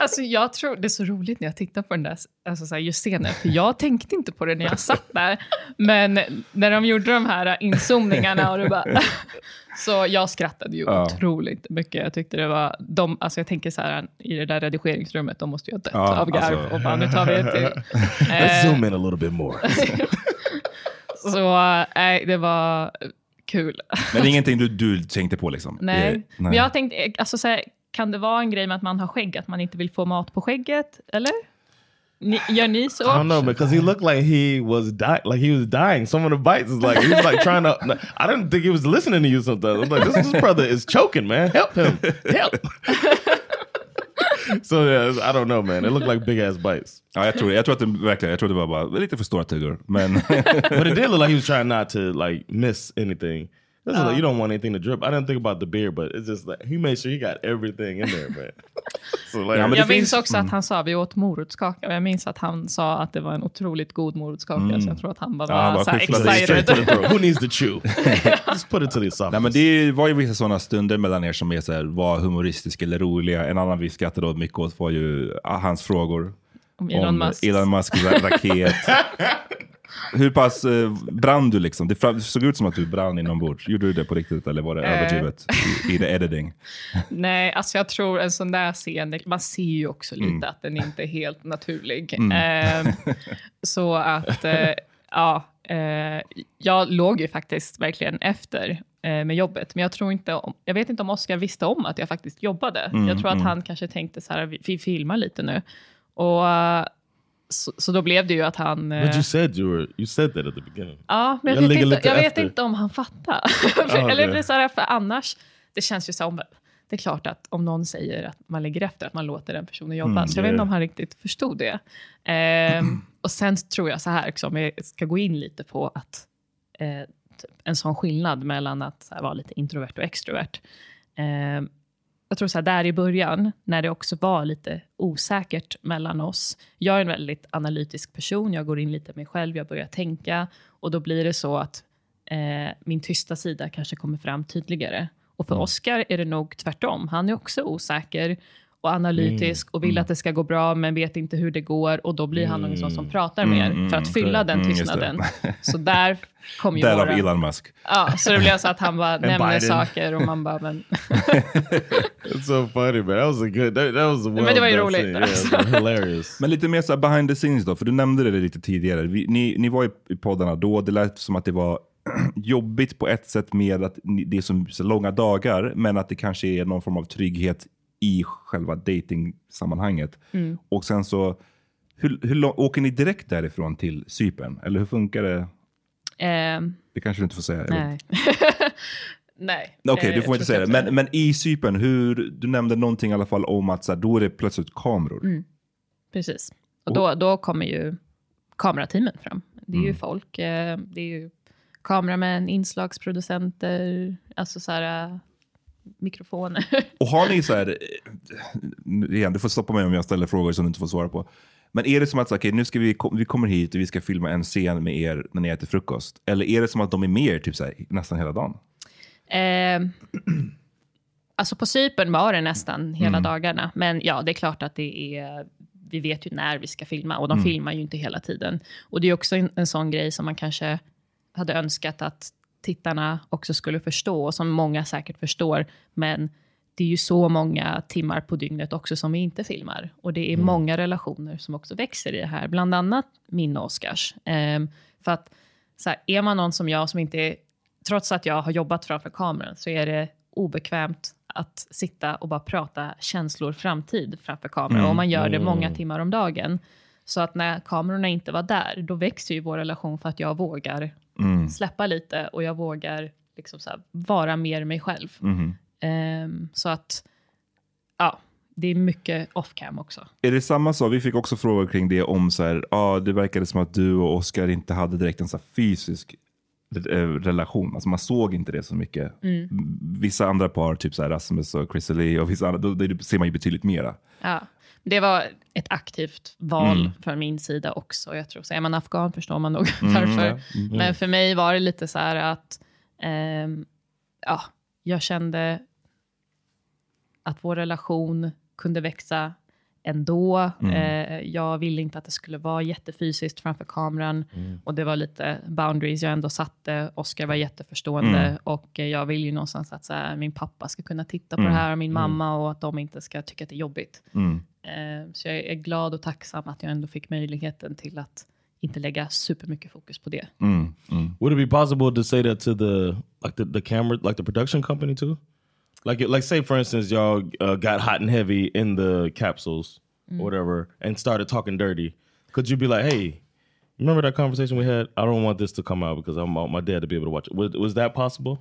Alltså, jag tror, det är så roligt när jag tittar på den där alltså, så här, just scenen, för jag tänkte inte på det när jag satt där. Men när de gjorde de här inzoomningarna och det bara... Så jag skrattade ju Ja. otroligt mycket. Jag tyckte det var... De, alltså jag tänker så här, i det där redigeringsrummet, de måste ju ha dött Ja, av garv. alltså. Och bara, nu tar vi ett till. Let's Eh, zoom in a little bit more. så nej, det var kul. Men det är ingenting du, du tänkte på liksom? Nej. Eh, Men jag tänkte, alltså, så här, kan det vara en grej med att man har skägg, att man inte vill få mat på skägget? Eller? Ni, gör ni så? I don't know because he looked like he was dying. Like he was dying. Some of the bites is like he was like trying to. I didn't think he was listening to you. Sometimes I'm like, this, this brother is choking, man. Help him, help. so yeah, I don't know, man. It looked like big ass bites, Ja, jag, tror, jag tror att det verkligen, jag tror det var bara lite för stora tuggor. Men but it did look like he was trying not to like miss anything. This is like, you don't want anything to drip. I didn't think about the beer, but it's just like he made sure he got everything in there, man. so like, Ja, jag minns också att han sa, vi åt morotskaka. Och jag minns att han sa att det var en otroligt god morotskaka. Så jag tror att han bara var bara så excited. Who needs to chew? just put it to the esophagus. Nej, men det var ju vissa sådana stunder mellan er som är så här, var humoristiska eller roliga. En annan vi skrattade åt mycket åt var ju ah, hans frågor. Om Elon om Musk. Elon Musks ra- raket. Hur pass eh, brann du liksom? Det fram- såg ut som att du brann inombords. Gjorde du det på riktigt eller var det Eh. överdrivet i, i the editing? Nej, alltså jag tror en sån där scen, man ser ju också lite Mm. att den inte är helt naturlig. Ehm, så att, eh, ja, eh, jag låg ju faktiskt verkligen efter eh, med jobbet. Men jag tror inte, om, jag vet inte om Oscar visste om att jag faktiskt jobbade. Mm, jag tror att han kanske tänkte så här, vi, vi filmar lite nu. Och, eh, så, så då blev det ju att han... eh, But you said you were. You said that at the beginning. Ja, men Jag jag, vet inte, jag vet inte om han fattar. För, eller okej. det är så här, för annars, det känns ju som, det är klart att om någon säger att man ligger efter, att man låter den personen jobba. Mm, så jag ja, vet inte om han riktigt förstod det. Ehm, och sen tror jag så här, också, om jag ska gå in lite på att eh, typ, en sån skillnad mellan att här, vara lite introvert och extrovert. Ehm, jag tror så här, där i början, när det också var lite osäkert mellan oss. Jag är en väldigt analytisk person, jag går in lite mig själv, jag börjar tänka. Och då blir det så att eh, min tysta sida kanske kommer fram tydligare. Och för Oscar är det nog tvärtom. Han är också osäker och analytisk och vill att det ska gå bra, men vet inte hur det går. Och då blir han någon sån som pratar mer för att fylla den Mm, just det. tystnaden. Så där kom ju Därav våra... Elon Musk. Ja, så det blev så att han bara nämner Biden. saker och man bara, men... It's so funny, man. That was a good. That, that was a well det var ju roligt, scene. Yeah, alltså. hilarious. Men lite mer så behind the scenes då, för du nämnde det lite tidigare. Vi, ni, ni var i, poddarna då, det lät som att det var jobbigt på ett sätt med att det är så långa dagar, men att det kanske är någon form av trygghet i själva dating-sammanhanget. Och sen så, hur, hur åker ni direkt därifrån till Cypern? Eller hur funkar det? ehm, Det kanske du inte får säga. nej. nej. Okej, eh, du får jag inte säga det. Men, men i Cypern, hur, du nämnde någonting i alla fall om att så här, då är det plötsligt kameror. Mm. Precis. Och då, då kommer ju kamerateamen fram. Det är ju Mm. folk. folk, eh, det är ju kameramän, inslagsproducenter, alltså så här, eh, mikrofoner. Och har ni så här, eh, igen, du får stoppa mig om jag ställer frågor som du inte får svara på. Men är det som att så, okay, nu ska vi, vi kommer hit och vi ska filma en scen med er när ni äter frukost? Eller är det som att de är med er typ så här, nästan hela dagen? Eh, alltså på Cypern var det nästan hela Mm. dagarna. Men ja, det är klart att det är... Vi vet ju när vi ska filma och de Mm. filmar ju inte hela tiden. Och det är också en, en sån grej som man kanske hade önskat att tittarna också skulle förstå och som många säkert förstår. Men det är ju så många timmar på dygnet också som vi inte filmar. Och det är Mm. många relationer som också växer i det här. Bland annat min och Oscars. Ehm, för att så här, är man någon som jag som inte är, trots att jag har jobbat framför kameran, så är det obekvämt att sitta och bara prata känslor framtid framför kameran. Mm. Och man gör det många timmar om dagen. Så att när kamerorna inte var där, då växer ju vår relation för att jag vågar Mm. släppa lite och jag vågar liksom här, vara mer mig själv. Mhm. Ehm, så att, ja, det är mycket off cam också. Är det samma sak? Vi fick också frågor kring det om så här, ah, det verkade som att du och Oscar inte hade direkt en så fysisk eh, relation. Alltså man såg inte det så mycket. Mm. Vissa andra par, typ så här Rasmus och Chris Lee och vissa andra, då, det ser man ju betydligt mera. Ja, det var ett aktivt val Mm. från min sida också. Jag tror, så är man afghan förstår man nog Mm, varför. ja. Mm. Men för mig var det lite så här att ehm, ja, jag kände att vår relation kunde växa ändå. Mm. Eh, jag ville inte att det skulle vara jättefysiskt framför kameran. Och det var lite boundaries jag ändå satte. Oscar var jätteförstående. Mm. Och eh, jag vill ju någonstans att så här, min pappa ska kunna titta på Mm. det här och min Mm. mamma och att de inte ska tycka att det är jobbigt. Mm. Eh, så jag är glad och tacksam att jag ändå fick möjligheten till att inte lägga supermycket fokus på det. Mm. Would it be possible to say that to the like the, the camera like the production company too? Like like say for instance y'all uh, got hot and heavy in the capsules Mm. or whatever and started talking dirty. Could you be like, hey, remember that conversation we had? I don't want this to come out because I want my dad to be able to watch it. Was, was that possible?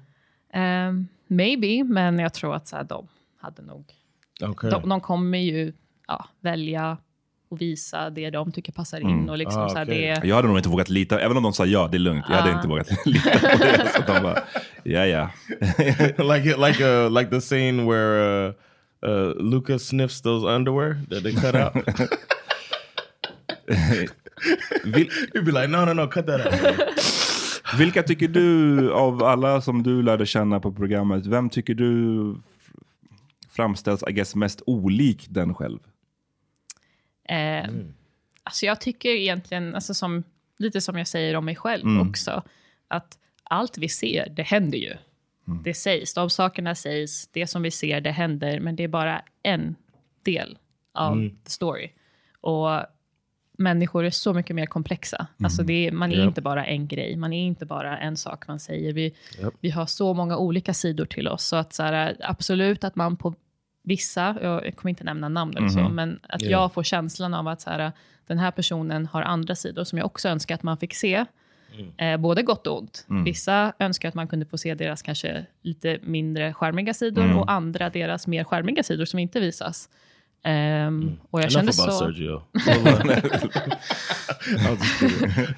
Um, maybe, men jag tror att så här, de hade nog... Okay. De, de kommer ju ja, välja och visa det de tycker passar in. Mm. Och liksom, så här, det, Jag hade nog inte vågat lita, även om de sa ja, det är lugnt. Jag hade Ah. inte vågat lita på det. Så de bara, ja ja. like like uh like the scene where uh, uh Lucas sniffs those underwear that they cut out. You'd be like, no, no, no, cut that out. Vilka tycker du av alla som du lärde känna på programmet, vem tycker du framställs I guess, mest olik den själv? Eh, alltså jag tycker egentligen, alltså som, lite som jag säger om mig själv Mm. också, att allt vi ser, det händer ju. Mm. Det sägs, de sakerna sägs, det som vi ser, det händer, men det är bara en del av Mm. the story. Och människor är så mycket mer komplexa. Alltså det är, man är Japp. inte bara en grej, man är inte bara en sak man säger. Vi, Japp. vi har så många olika sidor till oss. Så att så här, absolut att man på vissa, jag kommer inte nämna namn eller så, Mhm. men att Ja. jag får känslan av att så här, den här personen har andra sidor som jag också önskar att man fick se. Eh, både gott och ont. Mm. Vissa önskar att man kunde få se deras kanske lite mindre skärmiga sidor Mm. och andra deras mer skärmiga sidor som inte visas. Ehm, Och jag Mm. Enough kände about så... Sergio.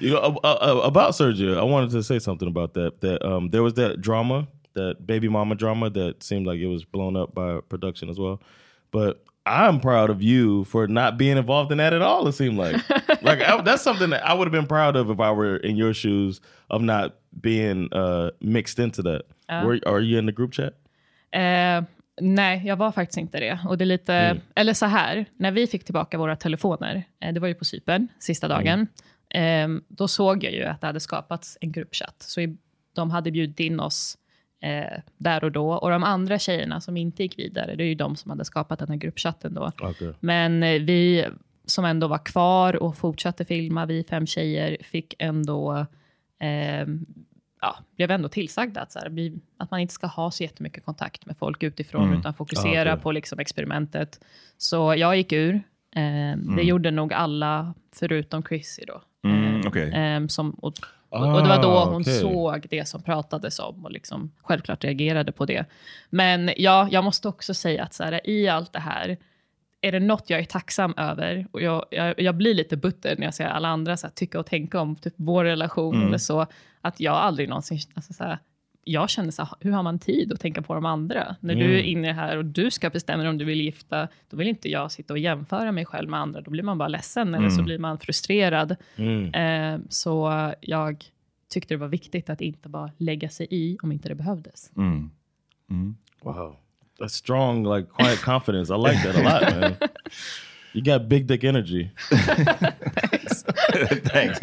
You know, about Sergio, I wanted to say something about that. That um, there was that drama, that baby mama drama, that seemed like it was blown up by production as well. But I'm proud of you for not being involved in that at all. It seemed like, like I, that's something that I would have been proud of if I were in your shoes of not being uh, mixed into that. Ja. Were, are you in the group chat? Eh, nej, jag var faktiskt inte det. Och det är lite, Mm. Eller så här, när vi fick tillbaka våra telefoner, eh, det var ju på Cypern, sista dagen, eh, då såg jag ju att det hade skapats en gruppchatt. Så de hade bjudit in oss eh, där och då. Och de andra tjejerna som inte gick vidare, det är ju de som hade skapat den här gruppchatten då. Okay. Men eh, vi som ändå var kvar och fortsatte filma, vi fem tjejer, fick ändå, eh, ja, blev ändå tillsagda att, så här, vi, att man inte ska ha så jättemycket kontakt med folk utifrån, Mm. utan fokusera Ah, okej. på liksom experimentet. Så jag gick ur. Eh, Det Mm. gjorde nog alla, förutom Chrissy då. Mm, Eh, okej. eh, som, och, och och det var då Ah, hon okej. såg det som pratades om och liksom självklart reagerade på det. Men ja, jag måste också säga att så här, i allt det här, är det något jag är tacksam över, och jag, jag, jag blir lite butter när jag ser alla andra så här, tycka och tänka om typ vår relation Mm. eller så, att jag aldrig någonsin, alltså så här, jag kände så här, hur har man tid att tänka på de andra? När Mm. du är inne här och du ska bestämma om du vill gifta, då vill inte jag sitta och jämföra mig själv med andra. Då blir man bara ledsen eller så blir man frustrerad. Mm. Eh, så jag tyckte det var viktigt att inte bara lägga sig i om inte det behövdes. Mm. Wow. That's strong, like quiet confidence. I like that a lot, man. You got big dick energy. Thanks.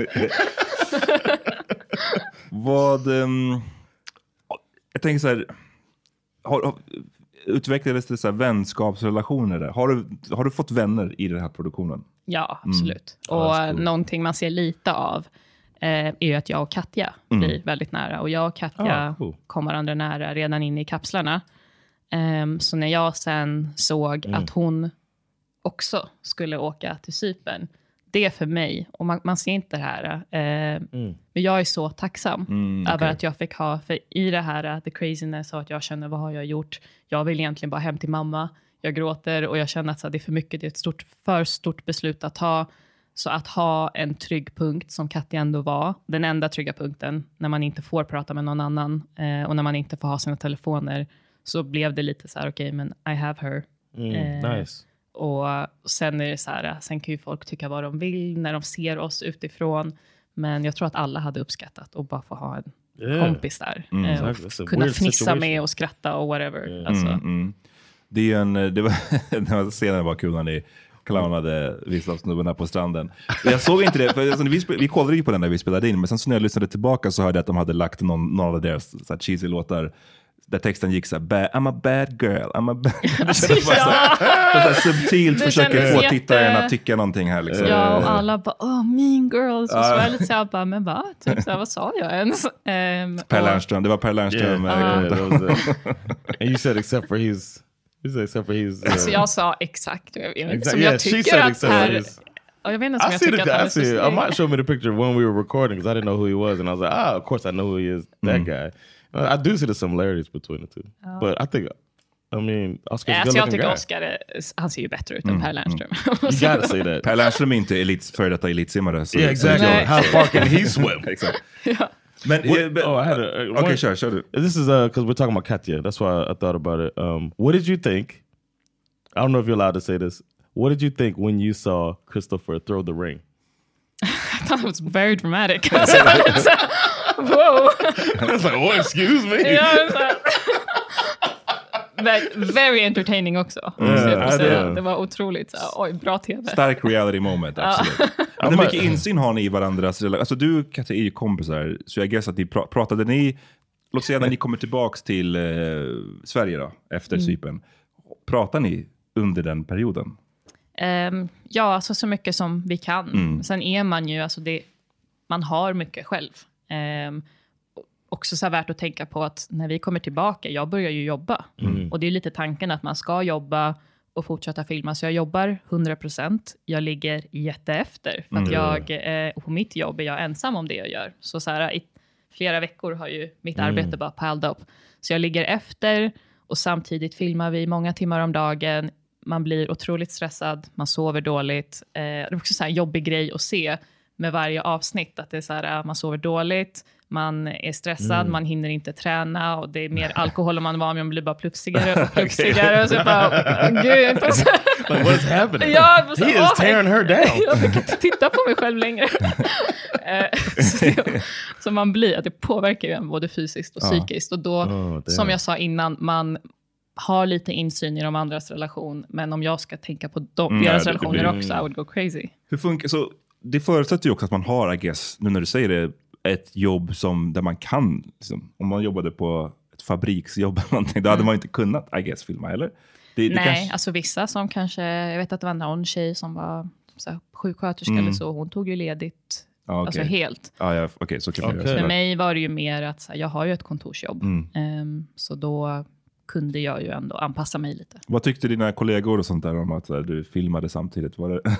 Vad... ehm, jag tänker så här. Har, har, utvecklades det så här vänskapsrelationer där? Har du, har du fått vänner i den här produktionen? Ja, absolut. Ja, och cool. någonting man ser lite av eh, är ju att jag och Katja blir väldigt nära. Och jag och Katja Ah, cool. kom varandra nära redan inne i kapslarna. Ehm, så när jag sen såg att hon också skulle åka till Cypern, det för mig, och man, man ser inte det här, eh, men jag är så tacksam över okej. att jag fick ha, för i det här, uh, the craziness och att jag känner vad har jag gjort? Jag vill egentligen bara hem till mamma. Jag gråter och jag känner att så, här, det är för mycket, det är ett stort, för stort beslut att ta. Så att ha en trygg punkt, som Katja ändå var, den enda trygga punkten, när man inte får prata med någon annan eh, och när man inte får ha sina telefoner, så blev det lite så här, okej, men I have her. Mm, Eh, nice. Och sen är det så här, sen kan ju folk tycka vad de vill när de ser oss utifrån. Men jag tror att alla hade uppskattat att bara få ha en Yeah. kompis där. Mm. eh, och Exactly. Kunna fnissa situation. med och skratta och whatever. Alltså, Mm, mm. Det är ju en, det var, scenen var kul när ni clownade vissa av snubbarna på stranden. Jag såg inte det, för alltså, vi, vi kollade ju på den när vi spelade in, men sen så när jag lyssnade tillbaka så hörde jag att de hade lagt någon, någon av deras så här, cheesy låtar där texten gick så här, "Bad- I'm a bad girl, I'm a bad... Det kändes bara så här, så här subtilt Det försöker få jätte- tittaren att tycka någonting här. Liksom. Ja, och Eh, alla bara oh mean girls. Och så var jag lite såhär, bara, men va? Typ såhär, vad sa jag ens? Um, Per Lernström, det var Per Lernström. Yeah, eh, yeah, you said except for he's, you said except for he's. Uh, Så jag sa exakt jag vet inte Exact- som yeah, jag tycker att här... is. Ja, Jag vet inte som I jag tycker the att han är så snygg. might show me the picture when we were recording because I didn't know who he was, and I was like, ah, of course I know who he is. That guy. Uh, I do see the similarities between the two, but I think, I mean, Oscar's a Alltså jag good-looking tycker guy. Oscar, är, han ser ju bättre ut än Per Lernström. You gotta say that. Per Lernström är inte elit, före detta elitsimmare. så- Yeah, exactly. Nej. How far can he swim? Exakt. Men, What- men- oh, I had a- uh, Okej, one- kör, kör. This is because we're talking about Katya. That's why I thought about it. Um, what did you think? I don't know if you're allowed to say this. What did you think when you saw Christopher throw the ring? I thought it was very dramatic. Så, wow. Was like, oh, excuse me. Ja, så här. Men Very entertaining också. ja, säga. det- Det var otroligt. Så, här, oj, bra tv. Stark reality moment, absolut. Men hur mycket insyn har ni i varandras relation? Alltså du och Katja är ju kompisar, så jag guess att ni pra pratade ni, låt säga när ni kommer tillbaks till eh, Sverige då, efter Mm. Cypern. Pratar ni under den perioden? Ehm, ja, alltså så mycket som vi kan. Mm. Sen är man ju, alltså det, man har mycket själv. Um, också så värt att tänka på att när vi kommer tillbaka, jag börjar ju jobba. Mm. Och det är lite tanken att man ska jobba och fortsätta filma. Så jag jobbar 100%. Jag ligger jätteefter. För att Mm. jag, eh, på mitt jobb är jag ensam om det jag gör. Så, så här, i flera veckor har ju mitt Mm. arbete bara piled upp. Så jag ligger efter och samtidigt filmar vi många timmar om dagen. Man blir otroligt stressad, man sover dåligt. Eh, det är också så här en jobbig grej att se med varje avsnitt. Att det är så här, eh, man sover dåligt, man är stressad, man hinner inte träna och det är mer alkohol än man är van vid, man blir bara plufsigare och plufsigare. och så bara, gud. Like, what is happening? Ja, så- he is tearing her down. jag fick inte titta på mig själv längre. Eh, så, det, så man blir, att det påverkar ju en både fysiskt och psykiskt. Och då, Oh, som jag sa innan, man har lite insyn i de andras relation, men om jag ska tänka på dem, Mm, deras relationer blir- också, I would go crazy. Hur funkar, så det förutsätter ju också att man har, I guess, nu när du säger det, ett jobb som, där man kan, liksom, om man jobbade på ett fabriksjobb eller någonting, då hade man inte kunnat, I guess, filma, eller? Det, det Nej, kanske- alltså vissa som kanske, jag vet att det var någon tjej som var så här, sjuksköterska Mm. eller så, hon tog ju ledigt, Ja, alltså okej. helt. Ja, ja, okej, så kan göra. För mig var det ju mer att så här, jag har ju ett kontorsjobb, Mm. Ehm, så då kunde jag ju ändå anpassa mig lite. Vad tyckte dina kollegor och sånt där om att du filmade samtidigt? Var det...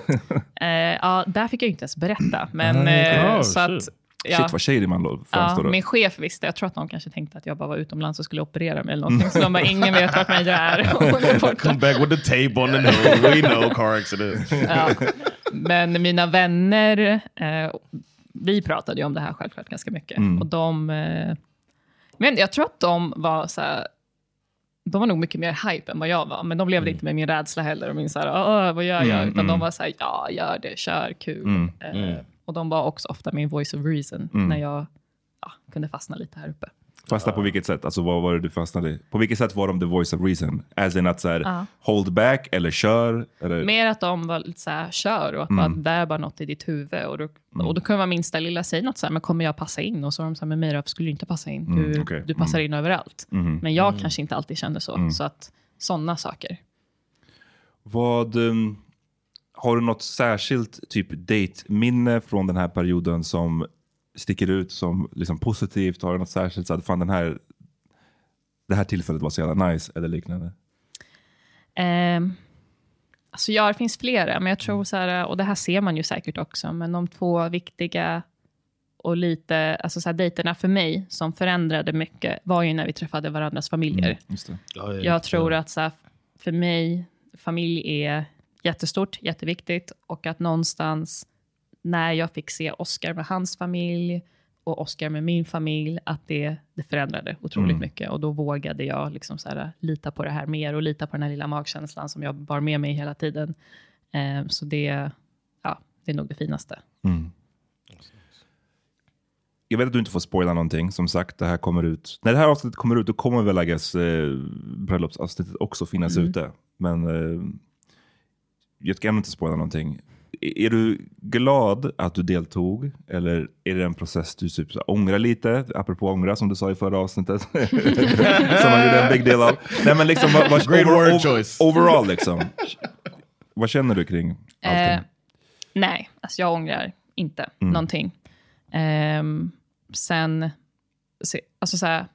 Eh, ja, där fick jag inte ens berätta. Men, Nej, eh, oh, så att, shit. ja, Shit vad shady man ja, framstår då. min chef visste. Jag tror att de kanske tänkte att jag bara var utomlands och skulle operera mig eller någonting. Så de bara, ingen vet vart Meja är. Är. Come back with the tape on the nose. We know car accident. ja. Men mina vänner, eh, vi pratade ju om det här självklart ganska mycket. Mm. Och de, eh, Men jag tror att de var så här, de var nog mycket mer hype än vad jag var, men de levde inte med min rädsla heller och min så här, "Åh, vad gör jag? Mm, Utan de mm. var så här, ja, gör det, kör, kul. Mm, Eh, Och de var också ofta min voice of reason Mm. när jag ja, kunde fastna lite här uppe. Fasta på vilket sätt? Alltså vad var det du fastnade? På vilket sätt var de the voice of reason? As in att så här, Ja. hold back eller kör? Eller? Mer att de var lite så här, kör och att Mm. bara, det är bara något i ditt huvud. Och då, och då kunde man minsta lilla säga något så här, men kommer jag passa in? Och så var de så här, men Mira, skulle du inte passa in? Du, Mm, okej. du passar Mm. in överallt. Mhm. Men jag Mm. kanske inte alltid kände så. Mm. Så att sådana saker. Vad, um, har du något särskilt typ date-minne från den här perioden som sticker ut som liksom positivt? Har du något särskilt så att fan den här, det här tillfället var så jävla nice eller liknande? Ehm, alltså ja, det finns flera, men jag tror så här, och det här ser man ju säkert också, men de två viktiga och lite, alltså så här, dejterna för mig som förändrade mycket var ju när vi träffade varandras familjer. Mm, just det. Oh, yeah. Jag tror att så här, för mig, familj är jättestort, jätteviktigt och att någonstans när jag fick se Oscar med hans familj och Oscar med min familj, att det, det förändrade otroligt Mm. mycket. Och då vågade jag liksom så här, lita på det här mer och lita på den här lilla magkänslan som jag bar med mig hela tiden. Eh, så det, ja, det är nog det finaste. Mm. Jag vet att du inte får spoila någonting. Som sagt, det här kommer ut. När det här avsnittet kommer ut, då kommer väl läggas eh, bröllopsavsnittet också finnas Mm. ute. Men eh, jag ska ändå inte spoila någonting. Är du glad att du deltog? Eller är det en process du typ så ångrar lite? Apropå ångra som du sa i förra avsnittet. som man gjorde en big deal av. Nej men liksom, vad, vad, Great over- word choice. overall liksom. vad känner du kring allting? Eh, nej, alltså jag ångrar inte Mm. någonting. Ehm, sen, se, alltså så här,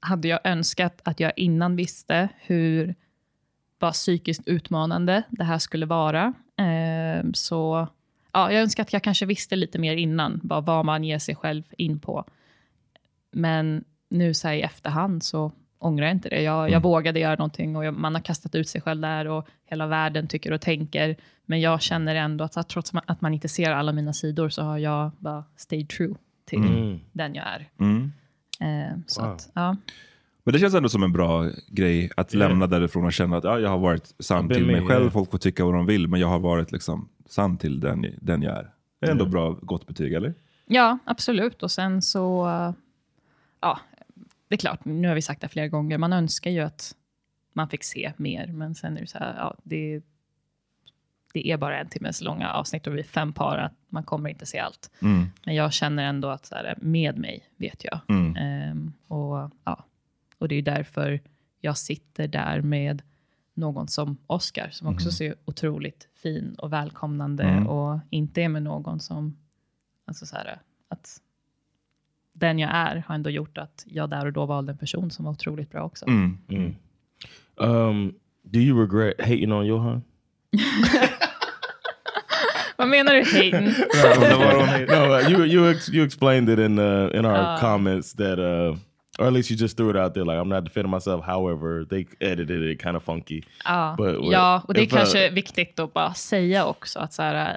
hade jag önskat att jag innan visste hur vad psykiskt utmanande det här skulle vara. Ehm, så ja, jag önskar att jag kanske visste lite mer innan, bara vad man ger sig själv in på. Men nu så här i efterhand så ångrar jag inte det. Jag, jag vågade göra någonting och jag, man har kastat ut sig själv där och hela världen tycker och tänker. Men jag känner ändå att, att trots att man inte ser alla mina sidor så har jag bara stayed true till Mm. den jag är. Mm. Eh, så Wow. att, ja. Men det känns ändå som en bra grej att Yeah. lämna därifrån och känna att ja, jag har varit sann till mig själv. yeah. Folk får tycka vad de vill, men jag har varit liksom sann till den, den jag är. Det är ändå bra, gott betyg, eller? ja, absolut. Och sen så, ja, det är klart, nu har vi sagt det flera gånger, man önskar ju att man fick se mer, men sen är det så här, ja, det, det är bara en timmes långa avsnitt och vi är fem par, att man kommer inte se allt. Mm. Men jag känner ändå att så här, med mig vet jag. Mm. Ehm, och, ja. Och det är därför jag sitter där med någon som Oscar, som också ser otroligt fin och välkomnande Mm. och inte är med någon som, alltså så här, att den jag är har ändå gjort att jag där och då valde en person som var otroligt bra också. Mm. Mm. Um, do you regret hating on Johan? Vad menar du Hayden? no, uh, you you ex you explained it in uh, in our Uh. comments that, uh, or at least you just threw it out there. Like I'm not defending myself. However, they edited it kind of funky. Ja, But ja och det är kanske viktigt att bara säga också att så här,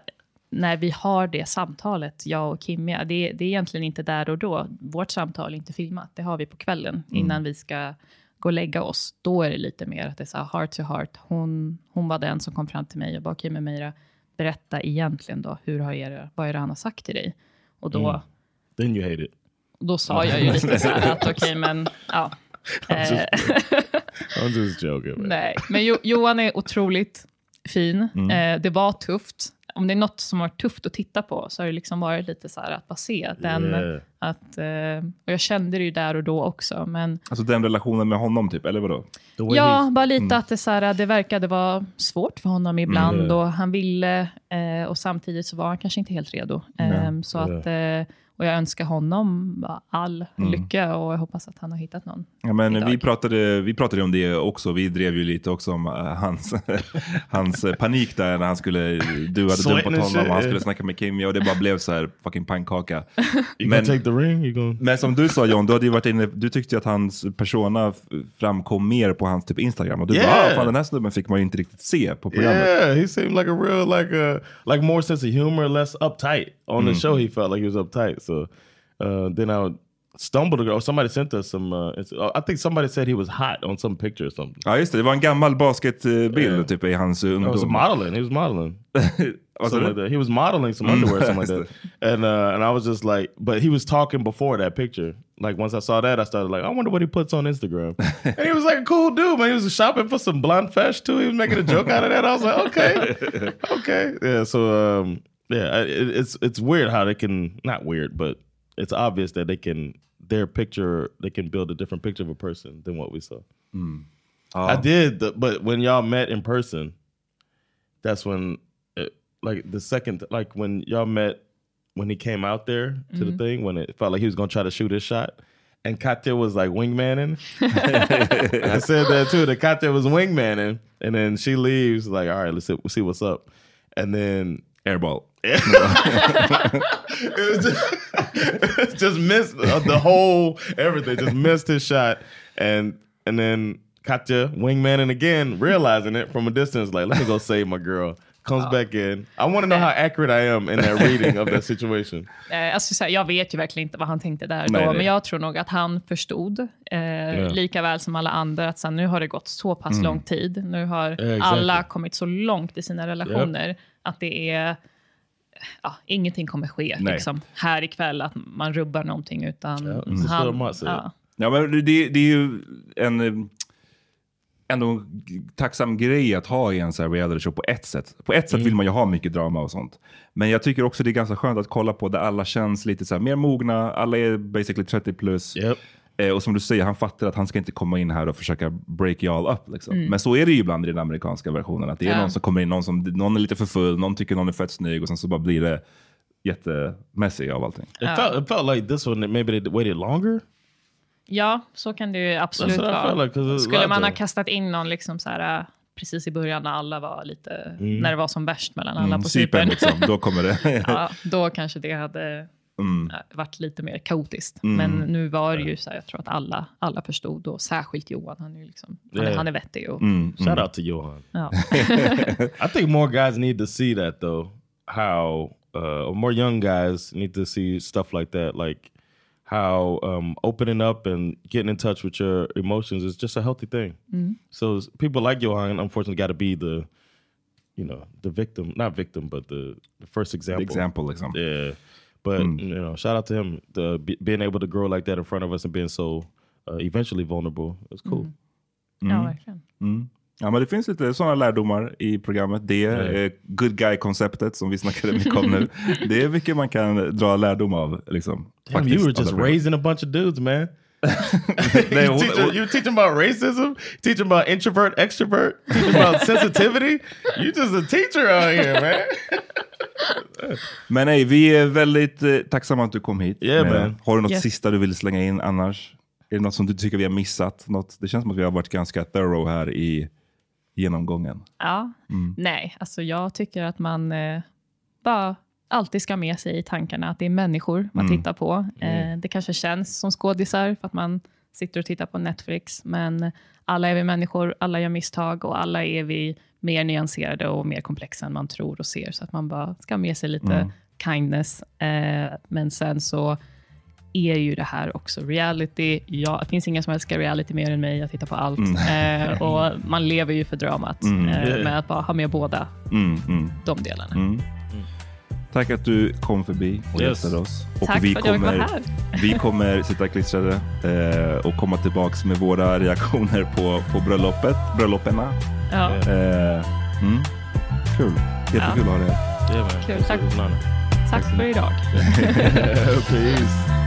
när vi har det samtalet, jag och Kimmy, det, det är egentligen inte där och då. Vårt samtal är inte filmat, det har vi på kvällen innan vi ska gå och lägga oss. Då är det lite mer att det är så här heart to heart. Hon, hon var den som kom fram till mig och bara, okej Meira, berätta egentligen då, hur har er, vad är det han har sagt till dig? Och då, Mm. Then you hate it. Då sa jag ju lite så här att okej, men ja. Eh, I'm just joking. Nej, men jo, Johan är otroligt fin. Mm. Eh, det var tufft. Om det är något som var tufft att titta på så har det liksom varit lite så här att bara se den. Yeah. Att, eh, och jag kände det ju där och då också. Men Alltså den relationen med honom, typ, eller vadå? Ja, he- bara lite att det, så här, det verkade vara svårt för honom ibland. Mm. Och han ville, eh, och samtidigt så var han kanske inte helt redo. Eh, så att, eh, och jag önskar honom all Mm. lycka och jag hoppas att han har hittat någon. Ja, men idag. vi, pratade, vi pratade om det också. Vi drev ju lite också om uh, hans, hans eh, panik där när han skulle, du hade Sweating dumpat honom och han skulle snacka med Kimmy och det bara blev så här fucking pannkaka. You Men- gonna take the ring? Gonna? Men som du sa John, du, hade ju varit inne, du tyckte ju att hans persona framkom mer på hans typ Instagram. Och du Yeah. bara, ah, fan den här snubben fick man ju inte riktigt se på programmet. Yeah, he seemed like a real like a like more sense of humor, less uptight. On Mm. the show, he felt like he was uptight. So uh, then I stumbled across. Somebody sent us some. Uh, I think somebody said he was hot on some picture or something. Ja, just det. Det var en gammal basketbild Yeah. typ i hans He was modeling. He was modeling. Something like that. He was modeling some Mm. underwear, something like that. And uh, and I was just like, but he was talking before that picture. Like once I saw that, I started like, I wonder what he puts on Instagram. and he was like a cool dude, man. He was shopping for some blonde fesh too. He was making a joke out of that. I was like, okay, okay, yeah. So um, yeah, it, it's it's weird how they can not weird, but it's obvious that they can their picture they can build a different picture of a person than what we saw. Ja. I oh. did, the, but when y'all met in person, that's when, it, like the second, like when y'all met, when he came out there to the mm-hmm. thing, when it felt like he was gonna try to shoot his shot, and Katya was like wingmaning. I said that too. That Katya was wingmaning, and then she leaves, like, all right, let's see, let's see what's up, and then Airball. it was just, just missed the whole everything. Just missed his shot, and and then Katya wingmaning again, realizing it from a distance. Like, let me go save my girl. Comes back in. I want to know how accurate I am in that reading of that situation. Eh, alltså, så här, jag vet ju verkligen inte vad han tänkte där Nej, då, men jag tror nog att han förstod, eh, lika väl som alla andra, att så här, nu har det gått så pass lång tid. Nu har Mm. exactly. alla kommit så långt i sina relationer att det är Ja, ingenting kommer ske Nej. liksom, här ikväll, att man rubbar någonting. Utan Ja, det är så han, ja, Ja, men det, det är ju en ändå tacksam grej att ha i en så här reality show på ett sätt. På ett sätt vill man ju ha mycket drama och sånt. Men jag tycker också det är ganska skönt att kolla på där alla känns lite så här mer mogna, alla är basically 30 plus. Yep. Eh, och som du säger, han fattar att han ska inte komma in här och försöka break you all up. Liksom. Men så är det ju ibland i den amerikanska versionen. Att det är Ja. någon som kommer in, någon, som, någon är lite för full, någon tycker någon är fett snygg och sen så bara blir det jättemessy av allting. It felt it felt like this one. Maybe they waited longer. ja, så kan det ju absolut vara. like, Skulle man ha kastat in någon liksom så här, äh, precis i början när alla var lite, när det var som värst mellan alla Mm, på Cypern. liksom, då kommer det. ja, då kanske det hade Mm. äh, varit lite mer kaotiskt. Men nu var det ju så här, jag tror att alla, alla förstod och särskilt Johan, han är, liksom, han, är, han är vettig. Och, Mm, Shout mm. out to Johan. ja. I think more guys need to see that though. How uh, or more young guys need to see stuff like that, like how um, opening up and getting in touch with your emotions is just a healthy thing. So s- people like Johan, unfortunately, got to be the, you know, the victim, not victim, but the, the first example. Example liksom. Yeah, but you know, shout out to him, the, be, being able to grow like that in front of us and being so uh, eventually vulnerable. It's cool. ja, verkligen. Mm. Ja, men det finns lite sådana lärdomar i programmet. Det eh, good guy-konceptet som vi snackade mycket om nu. Det är mycket man kan dra lärdom av. Liksom, Damn, faktiskt, you were av just det programmet. raising a bunch of dudes, man. Nej, you, hon- teach, hon- you teaching about racism, teaching about introvert, extrovert, teaching about sensitivity. You just a teacher out here, man. Men nej, vi är väldigt eh, tacksamma att du kom hit. Yeah, man. Har du något Yes. sista du vill slänga in annars? Är det något som du tycker vi har missat? Något, det känns som att vi har varit ganska thorough här i genomgången. Ja, Mm. nej, alltså jag tycker att man eh, bara alltid ska med sig i tankarna att det är människor man Mm. tittar på. Eh, det kanske känns som skådisar för att man sitter och tittar på Netflix, men alla är vi människor, alla gör misstag och alla är vi mer nyanserade och mer komplexa än man tror och ser. Så att man bara ska ha med sig lite Mm. kindness. Eh, men sen så är ju det här också reality. Ja, det finns ingen som älskar reality mer än mig. Jag tittar på allt. Eh, och man lever ju för dramat Mm. eh, med att bara ha med båda Mm, mm, de delarna. Tack att du kom förbi och Yes. gästade oss. Och Tack vi för att jag fick vara kommer, här. vi kommer sitta klistrade eh, och komma tillbaks med våra reaktioner på, på bröllopet, brölloperna. Ja, Eh, mm. Kul. Jättekul att ha dig här. Tack. Tack för idag. Peace.